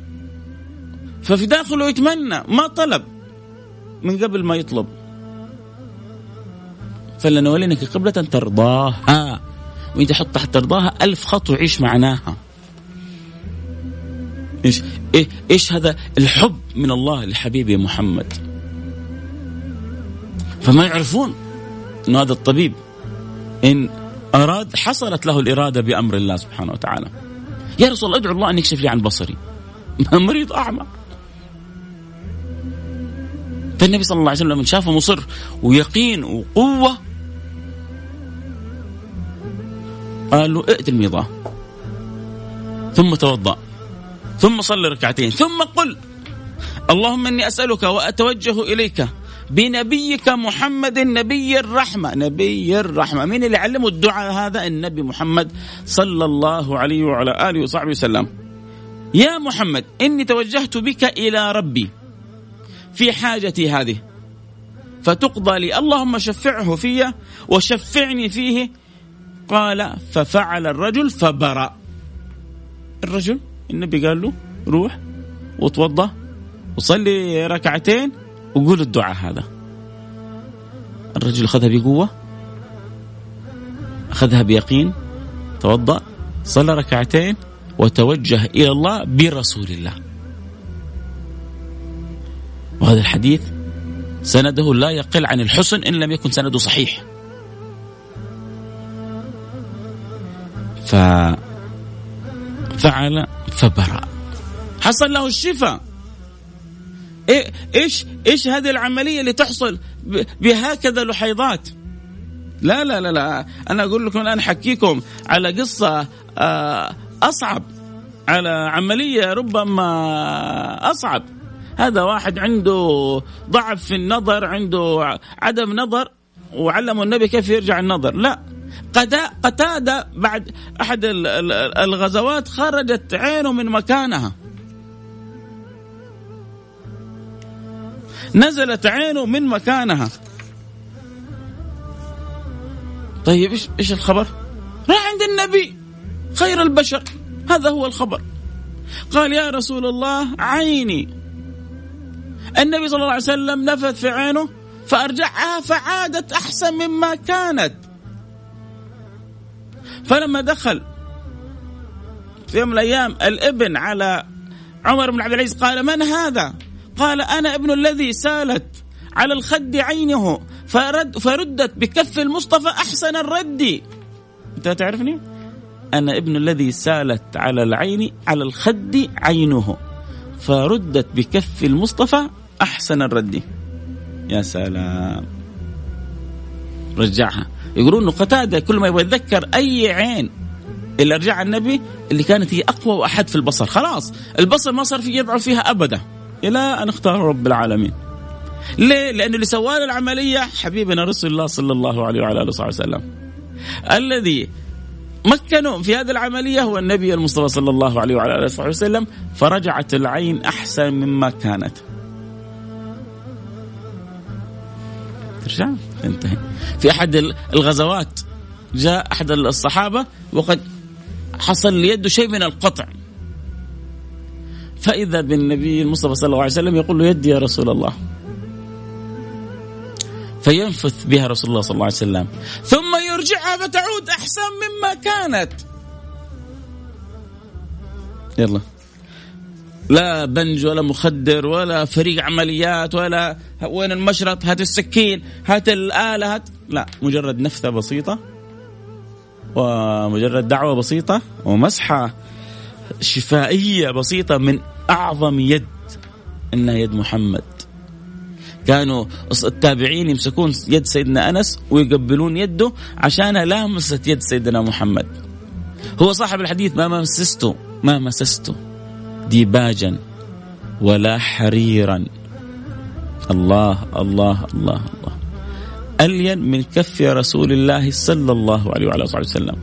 ففي داخله يتمنى. ما طلب. من قبل ما يطلب. فلنولينك قبلة ترضاها. وانت حط تحت ترضاها ألف خط وعيش معناها. إيش؟ إيه إيش هذا؟ الحب من الله لحبيبي محمد. فما يعرفون إنه هذا الطبيب إن أراد حصلت له الإرادة بأمر الله سبحانه وتعالى. يا رسول الله ادعو الله أن يكشف لي عن بصري. مريض أعمى. فالنبي صلى الله عليه وسلم شافه مصر ويقين وقوة قال له ائت الميضاه ثم توضأ. ثم صل ركعتين. ثم قل اللهم إني أسألك وأتوجه إليك بنبيك محمد نبي الرحمة. نبي الرحمة. مين اللي علمه الدعاء هذا؟ النبي محمد صلى الله عليه وعلى آله وصحبه وسلم. يا محمد إني توجهت بك إلى ربي في حاجتي هذه. فتقضى لي. اللهم شفعه في وشفعني فيه قال ففعل الرجل فبرأ. الرجل النبي قال له روح وتوضأ وصلي ركعتين وقول الدعاء هذا. الرجل أخذها بقوة أخذها بيقين توضأ صلى ركعتين وتوجه إلى الله برسول الله. وهذا الحديث سنده لا يقل عن الحسن إن لم يكن سنده صحيح. ففعل فبرأ. حصل له الشفاء. إيش إيش هذه العملية اللي تحصل بهكذا لحيضات؟ لا لا لا لا. أنا أقول لكم الان أحكيكم على قصة آه، أصعب. على عملية ربما أصعب. هذا واحد عنده ضعف في النظر عنده عدم نظر وعلمه النبي كيف يرجع النظر. لا. قتادة بعد أحد الغزوات خرجت عينه من مكانها. نزلت عينه من مكانها. طيب إيش إيش الخبر؟ راح عند النبي خير البشر. هذا هو الخبر. قال يا رسول الله عيني. النبي صلى الله عليه وسلم نفث في عينه فارجعها فعادت أحسن مما كانت. فلما دخل في يوم من الأيام الابن على عمر بن عبد العزيز قال من هذا؟ قال أنا ابن الذي سالت على الخد عينه فرد فردت بكف المصطفى أحسن الرد أنت تعرفني؟ أنا ابن الذي سالت على العين على الخد عينه فردت بكف المصطفى أحسن الرد يا سلام رجعها يقولون إنه قتادة كل ما يبغى يتذكر أي عين اللي رجعها النبي اللي كانت هي أقوى وأحد في البصر خلاص البصر ما صار في يضعف فيها أبدا إلى أن اختار رب العالمين ليه؟ لأنه اللي سوى العملية حبيبنا رسول الله صلى الله عليه وعلى آله وصحبه وسلم. الذي مكنوا في هذه العملية هو النبي المصطفى صلى الله عليه وعلى آله وصحبه وسلم فرجعت العين أحسن مما كانت. ترجع تنتهي. في أحد الغزوات جاء أحد الصحابة وقد حصل ليده شيء من القطع. فإذا بالنبي المصطفى صلى الله عليه وسلم يقول له يدي يا رسول الله. فينفث بها رسول الله صلى الله عليه وسلم. ثم يرجعها فتعود أحسن مما كانت. يلا. لا بنج ولا مخدر ولا فريق عمليات ولا وين المشرط هات السكين هات الآلة هات لا مجرد نفثة بسيطة ومجرد دعوة بسيطة ومسحة شفائية بسيطة من أعظم يد إنها يد محمد. كانوا التابعين يمسكون يد سيدنا أنس ويقبلون يده عشان لامست يد سيدنا محمد. هو صاحب الحديث ما مسسته ما مسسته ديباجا ولا حريرا. الله الله الله الله. ألين من كف رسول الله صلى الله عليه وعلى آله وسلم.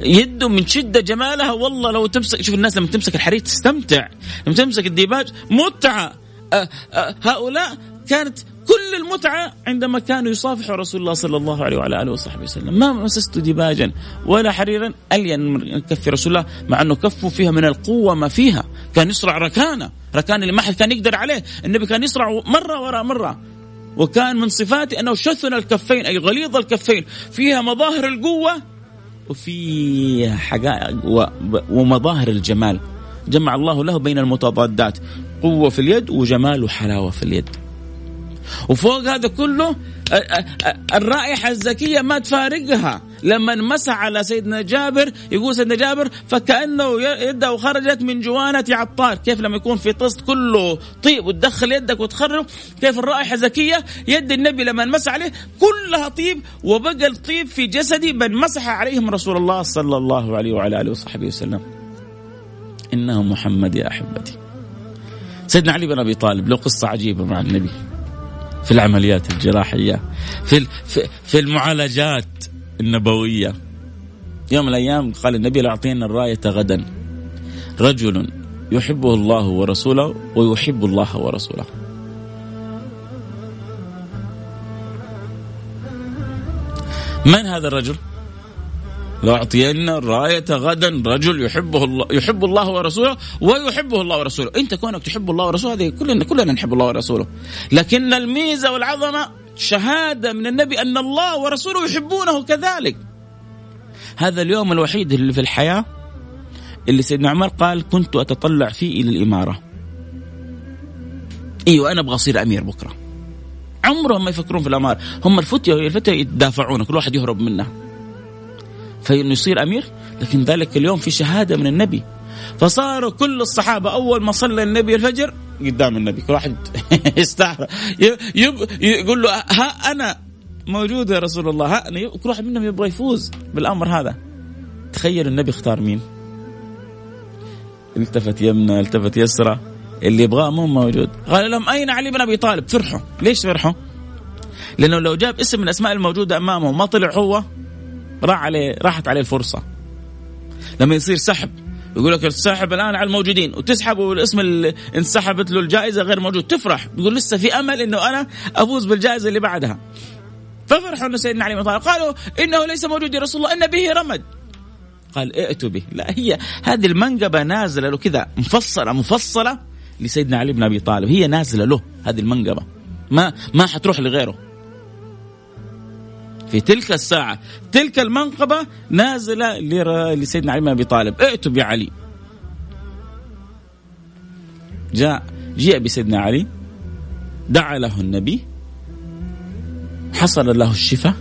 يده من شدة جمالها والله لو تمسك شوف الناس لما تمسك الحرير تستمتع. لما تمسك الديباج متعة. أه أه هؤلاء كانت كل المتعة عندما كانوا يصافحوا رسول الله صلى الله عليه وعلى آله وصحبه وسلم. ما مسست ديباجا ولا حريرا ألين من كف رسول الله مع أنه كفه فيها من القوة ما فيها. كان يصرع ركانة. ركان اللي ما حد كان يقدر عليه. النبي كان يصرع مرة وراء مرة. وكان من صفاته أنه شثن الكفين أي غليظ الكفين. فيها مظاهر القوة وفيها حقائق ومظاهر الجمال. جمع الله له بين المتضادات قوة في اليد وجمال وحلاوة في اليد. وفوق هذا كله الرائحة الزكية ما تفارقها. لما مسح على سيدنا جابر يقول سيدنا جابر فكأنه يده خرجت من جوانة عطار. كيف لما يكون في طست كله طيب وتدخل يدك وتخرج كيف الرائحة زكية؟ يد النبي لما مسح عليه كلها طيب وبقى الطيب في جسدي بل مسح عليهم رسول الله صلى الله عليه وعلى آله وصحبه وسلم. إنه محمد يا أحبتي. سيدنا علي بن أبي طالب له قصة عجيبة مع النبي. في العمليات الجراحية في في المعالجات النبوية. يوم من الأيام قال النبي لأعطينا الراية غدا. رجل يحبه الله ورسوله ويحب الله ورسوله. من هذا الرجل؟ لأعطين الراية غدا رجل يحبه الله يحب الله ورسوله ويحبه الله ورسوله، أنت كونك تحب الله ورسوله هذه كلنا كلنا نحب الله ورسوله، لكن الميزة والعظمة شهادة من النبي أن الله ورسوله يحبونه كذلك. هذا اليوم الوحيد اللي في الحياة اللي سيدنا عمر قال كنت أتطلع فيه إلى الإمارة. أيوه أنا أبغى أصير أمير بكرة. عمرهم ما يفكرون في الأمارة، هم الفتيه الفتية يتدافعون كل واحد يهرب منها. فإنه يصير أمير؟ لكن ذلك اليوم في شهادة من النبي. فصاروا كل الصحابة أول ما صلى النبي الفجر قدام النبي. كل واحد يستحرى يقول له ها أنا موجود يا رسول الله. ها أنا كل واحد منهم يبغى يفوز بالأمر هذا. تخيل النبي اختار مين؟ التفت يمنى التفت يسرى. اللي يبغاه مو موجود. قال لهم أين علي بن أبي طالب؟ فرحوا. ليش فرحوا؟ لأنه لو جاب اسم من الأسماء الموجودة أمامه ما طلع هو. راح عليه راحت عليه الفرصة. لما يصير سحب يقول لك السحب الآن على الموجودين وتسحب والاسم اللي انسحبت له الجائزة غير موجود تفرح. تقول لسه في أمل إنه أنا أفوز بالجائزة اللي بعدها. ففرحوا إنه سيدنا علي بن طالب. قالوا إنه ليس موجود يا رسول الله إن به رمد. قال ائتوا به. لا هي هذه المنقبة نازلة له كذا مفصلة مفصلة لسيدنا علي بن أبي طالب. هي نازلة له هذه المنقبة. ما ما حتروح لغيره. في تلك الساعة. تلك المنقبة نازلة لسيدنا علي بن أبي طالب. ائتوا بعلي جاء جيء بسيدنا علي. دعا له النبي. حصل له الشفاء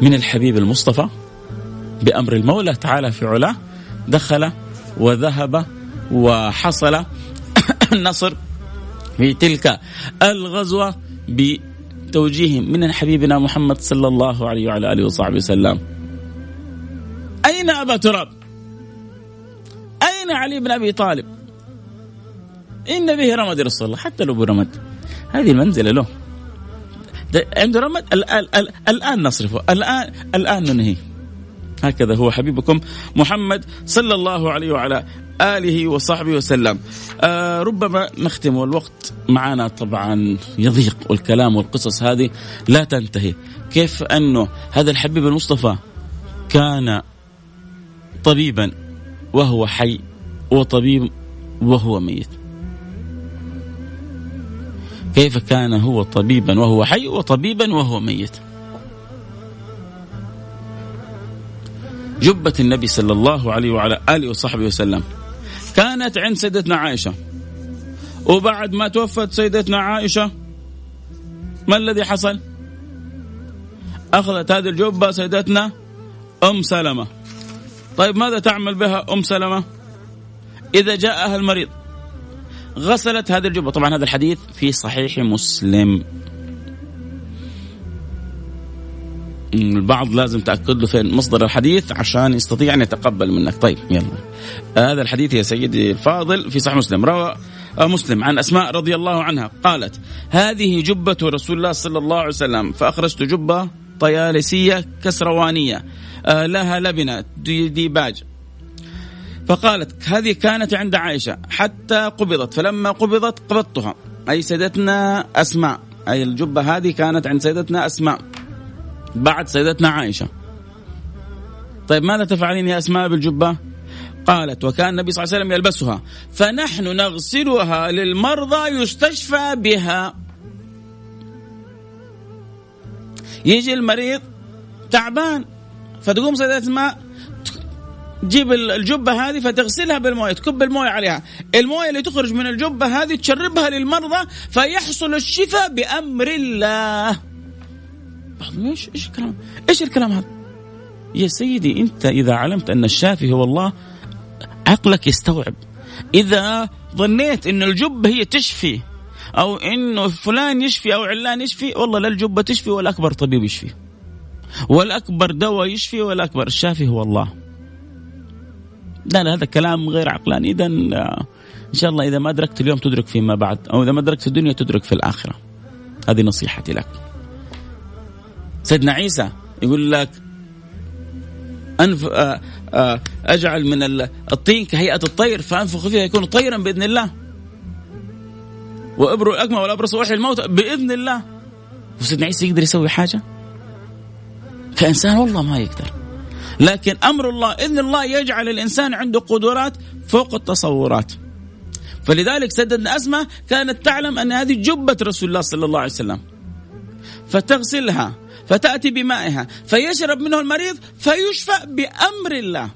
من الحبيب المصطفى بأمر المولى. تعالى في علاه. دخل وذهب وحصل النصر في تلك الغزوة توجيه من حبيبنا محمد صلى الله عليه وعلى آله وصحبه وسلم. أين أبا تراب؟ أين علي بن أبي طالب؟ إن به رمد رسول الله حتى لو برمد هذه المنزلة له. عنده رمد الان الآن نصرفه الآن الآن ننهي. هكذا هو حبيبكم محمد صلى الله عليه وعلى آله وصحبه وسلم. آه ربما نختم والوقت معنا طبعا يضيق والكلام والقصص هذه لا تنتهي. كيف أنه هذا الحبيب المصطفى كان طبيبا وهو حي وطبيب وهو ميت. كيف كان هو طبيبا وهو حي وطبيبا وهو ميت؟ جبة النبي صلى الله عليه وعلى آله وصحبه وسلم. كانت عند سيدتنا عائشة. وبعد ما توفت سيدتنا عائشة ما الذي حصل؟ أخذت هذه الجبة سيدتنا أم سلمة. طيب ماذا تعمل بها أم سلمة؟ إذا جاءها المريض غسلت هذه الجبة. طبعا هذا الحديث في صحيح مسلم. البعض لازم تأكد له فين مصدر الحديث عشان يستطيع أن يتقبل منك. طيب يلا. هذا الحديث يا سيدي الفاضل في صحيح مسلم. روى مسلم عن أسماء رضي الله عنها. قالت هذه جبة رسول الله صلى الله عليه وسلم فأخرجت جبة طيالسية كسروانية آه، لها لبنة ديباج فقالت هذه كانت عند عائشة حتى قبضت فلما قبضت قبضتها. أي سيدتنا أسماء أي الجبة هذه كانت عند سيدتنا أسماء. بعد سيدتنا عائشة. طيب ماذا تفعلين يا أسماء بالجبة؟ قالت وكان النبي صلى الله عليه وسلم يلبسها. فنحن نغسلها للمرضى يستشفى بها. يجي المريض تعبان فتقوم سيدة اسماء تجيب الجبة هذه فتغسلها بالموية تكب الموية عليها. الموية اللي تخرج من الجبة هذه تشربها للمرضى فيحصل الشفاء بأمر الله. إيش إيش الكلام؟ إيش الكلام هذا؟ يا سيدي أنت إذا علمت أن الشافي هو الله عقلك يستوعب. إذا ظنيت إن الجبة هي تشفي أو إنه فلان يشفي أو علان يشفي والله لا الجبة تشفي ولا أكبر طبيب يشفي. ولا أكبر دواء يشفي ولا أكبر. الشافي هو الله. لا لا هذا كلام غير عقلاني. اذا إن شاء الله إذا ما أدركت اليوم تدرك فيما بعد أو إذا ما أدركت الدنيا تدرك في الآخرة. هذه نصيحتي لك. سيدنا عيسى يقول لك أنف آه، آه، أجعل من الطين كهيئة الطير فأنفخ فيها يكون طيرا بإذن الله. وأبرو الاكمى والأبرص وأحيي الموت بإذن الله. وسيدنا عيسى يقدر يسوي حاجة؟ كانسان والله ما يقدر. لكن أمر الله إذن الله يجعل الإنسان عنده قدرات فوق التصورات. فلذلك سيدنا اسماء كانت تعلم أن هذه جبة رسول الله صلى الله عليه وسلم. فتغسلها. فتأتي بمائها فيشرب منه المريض فيشفى بأمر الله.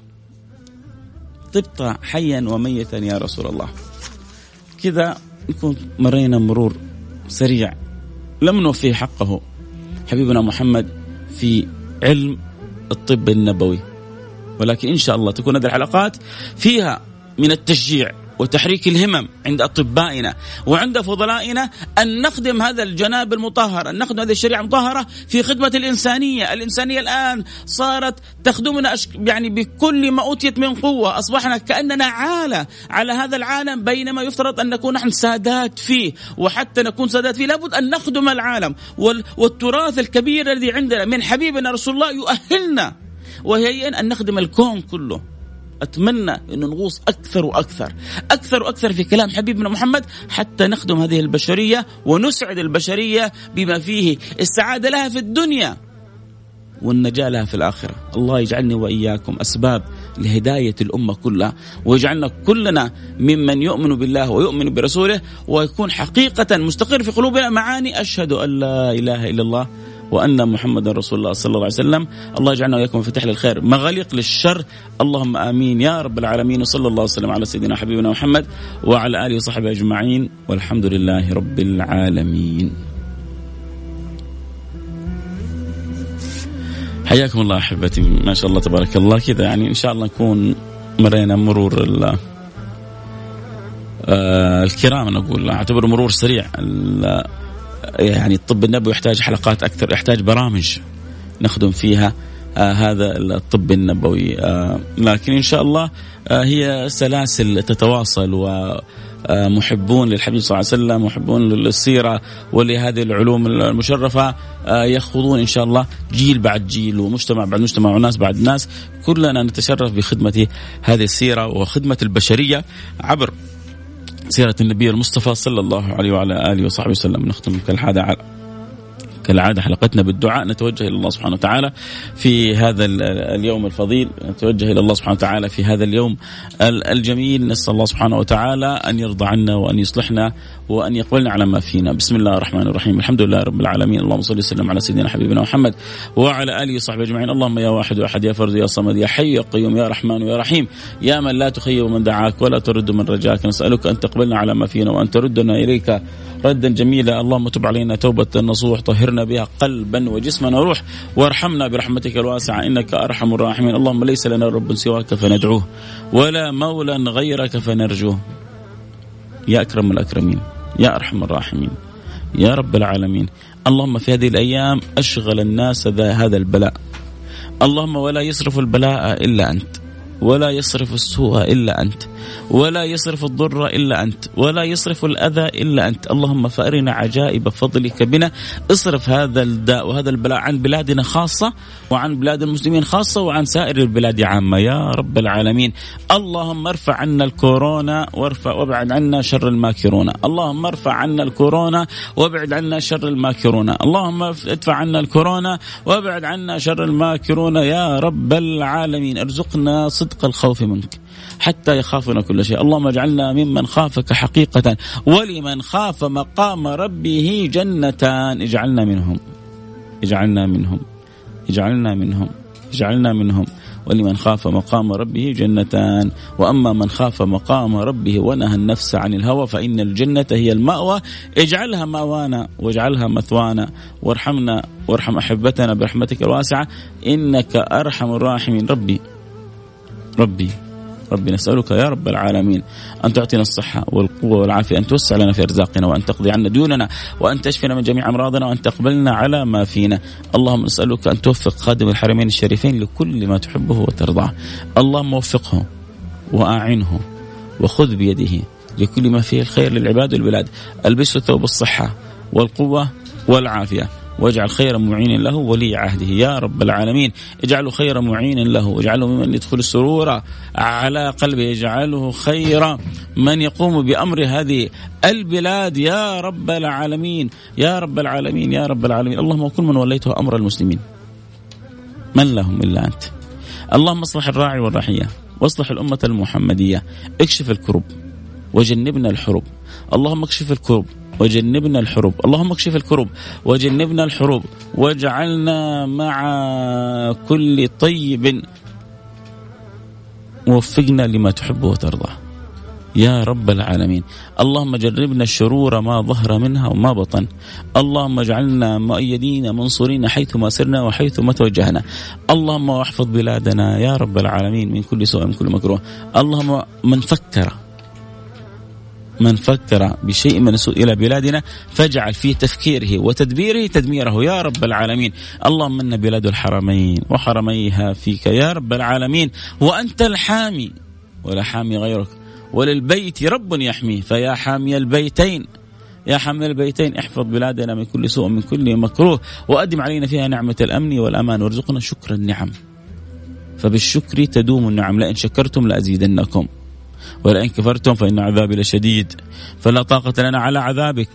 طبت حيا وميتا يا رسول الله. كذا نكون مرينا مرور سريع. لم نوفيه حقه. حبيبنا محمد في علم الطب النبوي. ولكن إن شاء الله تكون هذه الحلقات فيها من التشجيع. وتحريك الهمم عند أطبائنا وعند فضلائنا أن نخدم هذا الجناب المطهر، أن نخدم هذه الشريعة المطهرة في خدمة الإنسانية، الإنسانية الآن صارت تخدمنا يعني بكل ما أوتيت من قوة، أصبحنا كأننا عالة على هذا العالم بينما يفترض أن نكون نحن سادات فيه، وحتى نكون سادات فيه لابد أن نخدم العالم، والتراث الكبير الذي عندنا من حبيبنا رسول الله يؤهلنا وهي أن نخدم الكون كله. أتمنى إنه نغوص أكثر وأكثر أكثر وأكثر في كلام حبيبنا محمد حتى نخدم هذه البشرية ونسعد البشرية بما فيه السعادة لها في الدنيا والنجاة لها في الآخرة. الله يجعلني وإياكم أسباب لهداية الأمة كلها ويجعلنا كلنا ممن يؤمن بالله ويؤمن برسوله ويكون حقيقة مستقر في قلوبنا. معاني أشهد أن لا إله إلا الله. وأن محمدا رسول الله صلى الله عليه وسلم. الله يجعلنا وإياكم فتح للخير. مغاليق للشر. اللهم آمين يا رب العالمين. وصلى الله وسلم على سيدنا حبيبنا محمد وعلى آله وصحبه أجمعين. والحمد لله رب العالمين. حياكم الله أحبتي. ما شاء الله تبارك الله. كذا يعني إن شاء الله نكون مرينا مرور آه الكرام نقول. اعتبر مرور سريع. يعني الطب النبوي يحتاج حلقات أكثر يحتاج برامج نخدم فيها آه هذا الطب النبوي. آه لكن إن شاء الله آه هي سلاسل تتواصل و آه، محبون للحبيب صلى الله عليه وسلم محبون للسيرة ولهذه العلوم المشرفة آه، يخوضون إن شاء الله جيل بعد جيل ومجتمع بعد مجتمع وناس بعد ناس. كلنا نتشرف بخدمة هذه السيرة وخدمة البشرية عبر سيرة النبي المصطفى صلى الله عليه وعلى آله وصحبه وسلم. نختم كالعادة على كالعادة حلقتنا بالدعاء. نتوجه إلى الله سبحانه وتعالى في هذا اليوم الفضيل. نتوجه إلى الله سبحانه وتعالى في هذا اليوم الجميل. نسأل الله سبحانه وتعالى أن يرضى عنا وأن يصلحنا وأن يقبلنا على ما فينا. بسم الله الرحمن الرحيم. الحمد لله رب العالمين. اللهم صل وسلم على سيدنا حبيبنا محمد وعلى آله وصحبه أجمعين. اللهم يا واحد واحد يا فرد يا صمد يا حي يا قيوم يا رحمن يا رحيم. يا من لا تخيب من دعاك ولا ترد من رجاك. نسألك أن تقبلنا على ما فينا وأن تردنا إليك. ردا جميلا. اللهم تب علينا توبة نصوح. طهرنا بها قلبا وجسما. وروح وارحمنا برحمتك الواسعة إنك أرحم الراحمين. اللهم ليس لنا رب سواك فندعوه ولا مولى غيرك فنرجوه. يا أكرم الأكرمين يا أرحم الراحمين يا رب العالمين. اللهم في هذه الأيام أشغل الناس ذا هذا البلاء. اللهم ولا يصرف البلاء إلا أنت ولا يصرف السوء إلا أنت. ولا يصرف الضر إلا أنت ولا يصرف الأذى إلا أنت. اللهم فأرنا عجائب فضلك بنا. اصرف هذا الداء وهذا البلاء عن بلادنا خاصة وعن بلاد المسلمين خاصة وعن سائر البلاد عامة. يا رب العالمين. اللهم ارفع عنا الكورونا وارفع وابعد عنا شر الماكرون. اللهم ارفع عنا الكورونا وابعد عنا شر الماكرون. اللهم ادفع عنا الكورونا وابعد عنا شر الماكرون. يا رب العالمين. ارزقنا صدق الخوف منك. حتى يخافنا كل شيء. اللهم اجعلنا ممن خافك حقيقة ولمن خاف مقام ربه جنتان. اجعلنا منهم. اجعلنا منهم. اجعلنا منهم. اجعلنا منهم. ولمن خاف مقام ربه جنتان. وأما من خاف مقام ربه ونهى النفس عن الهوى فإن الجنة هي المأوى. اجعلها مأوانا واجعلها مثوانا. وارحمنا وارحم أحبتنا برحمتك الواسعة. إنك أرحم الراحمين. ربي ربي. ربي نسألك يا رب العالمين أن تعطينا الصحة والقوة والعافية أن توسع لنا في أرزاقنا وأن تقضي عنا ديوننا وأن تشفينا من جميع أمراضنا وأن تقبلنا على ما فينا. اللهم نسألك أن توفق خادم الحرمين الشريفين لكل ما تحبه وترضاه. اللهم وفقه وأعنه وخذ بيده لكل ما فيه الخير للعباد والبلاد. ألبسه ثوب الصحة والقوة والعافية. واجعل خير معين له ولي عهده. يا رب العالمين اجعله خير معين له واجعله ممن يدخل السرور على قلبه اجعله خير من يقوم بأمر هذه البلاد. يا رب العالمين يا رب العالمين يا رب العالمين. اللهم وكل من وليته أمر المسلمين. من لهم إلا أنت. اللهم اصلح الراعي والرحية واصلح الأمة المحمدية. اكشف الكرب وجنبنا الحروب. اللهم اكشف الكرب وجنبنا الحروب. اللهم اكشف الكروب. وجنبنا الحروب. واجعلنا مع كل طيب. ووفقنا لما تحب وترضى. يا رب العالمين. اللهم جربنا الشرور ما ظهر منها وما بطن. اللهم اجعلنا مؤيدين منصورين حيثما سرنا وحيثما توجهنا. اللهم واحفظ بلادنا يا رب العالمين من كل سوء من كل مكروه. اللهم من فكر من فكر بشيء من السوء إلى بلادنا فاجعل في تفكيره وتدبيره تدميره يا رب العالمين. اللهم إن بلاد الحرمين وحرميها فيك يا رب العالمين. وأنت الحامي ولا حامي غيرك. وللبيت رب يحميه فيا حامي البيتين. يا حامي البيتين احفظ بلادنا من كل سوء من كل مكروه. وأدم علينا فيها نعمة الأمن والأمان. وارزقنا شكر النعم. فبالشكر تدوم النعم. لئن شكرتم لأزيدنكم. ولئن كفرتم فإن عذابي لشديد. فلا طاقة لنا على عذابك.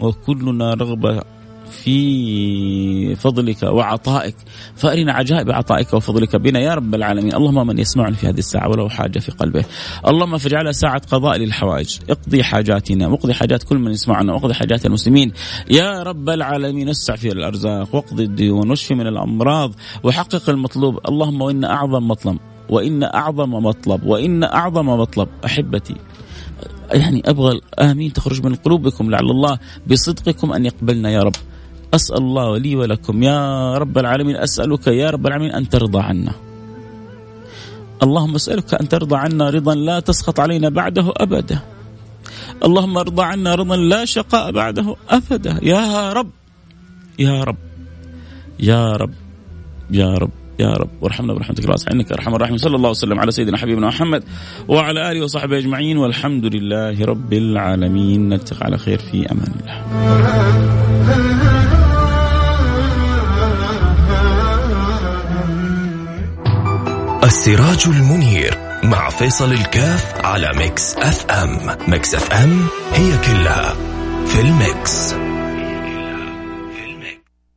وكلنا رغبة في فضلك وعطائك. فأرنا عجائب عطائك وفضلك بنا يا رب العالمين. اللهم من يسمعني في هذه الساعة ولو حاجة في قلبه. اللهم فاجعلها ساعة قضاء للحوائج. اقضي حاجاتنا. واقضي حاجات كل من يسمعنا. واقضي حاجات المسلمين. يا رب العالمين وسع في الأرزاق. واقضي الديون. واشفي من الأمراض. وحقق المطلوب. اللهم وإن أعظم مطلب وإن أعظم مطلب وإن أعظم مطلب أحبتي يعني أبغى آمين تخرج من قلوبكم لعل الله بصدقكم أن يقبلنا يا رب. أسأل الله لي ولكم يا رب العالمين أسألك يا رب العالمين أن ترضى عنا. اللهم أسألك أن ترضى عنا رضا لا تسخط علينا بعده أبدا. اللهم ارضى عنا رضا لا شقاء بعده أبدا. يا رب يا رب يا رب يا رب. يا رب. وارحمنا برحمتك. الواسعة انك أرحم الراحمين. صلى الله وسلم على سيدنا حبيبنا محمد وعلى آله وصحبه أجمعين. والحمد لله رب العالمين. نلتقي على خير في أمان الله. السراج المنير مع فيصل الكاف على Mix FM، Mix FM هي كلها في ال mix.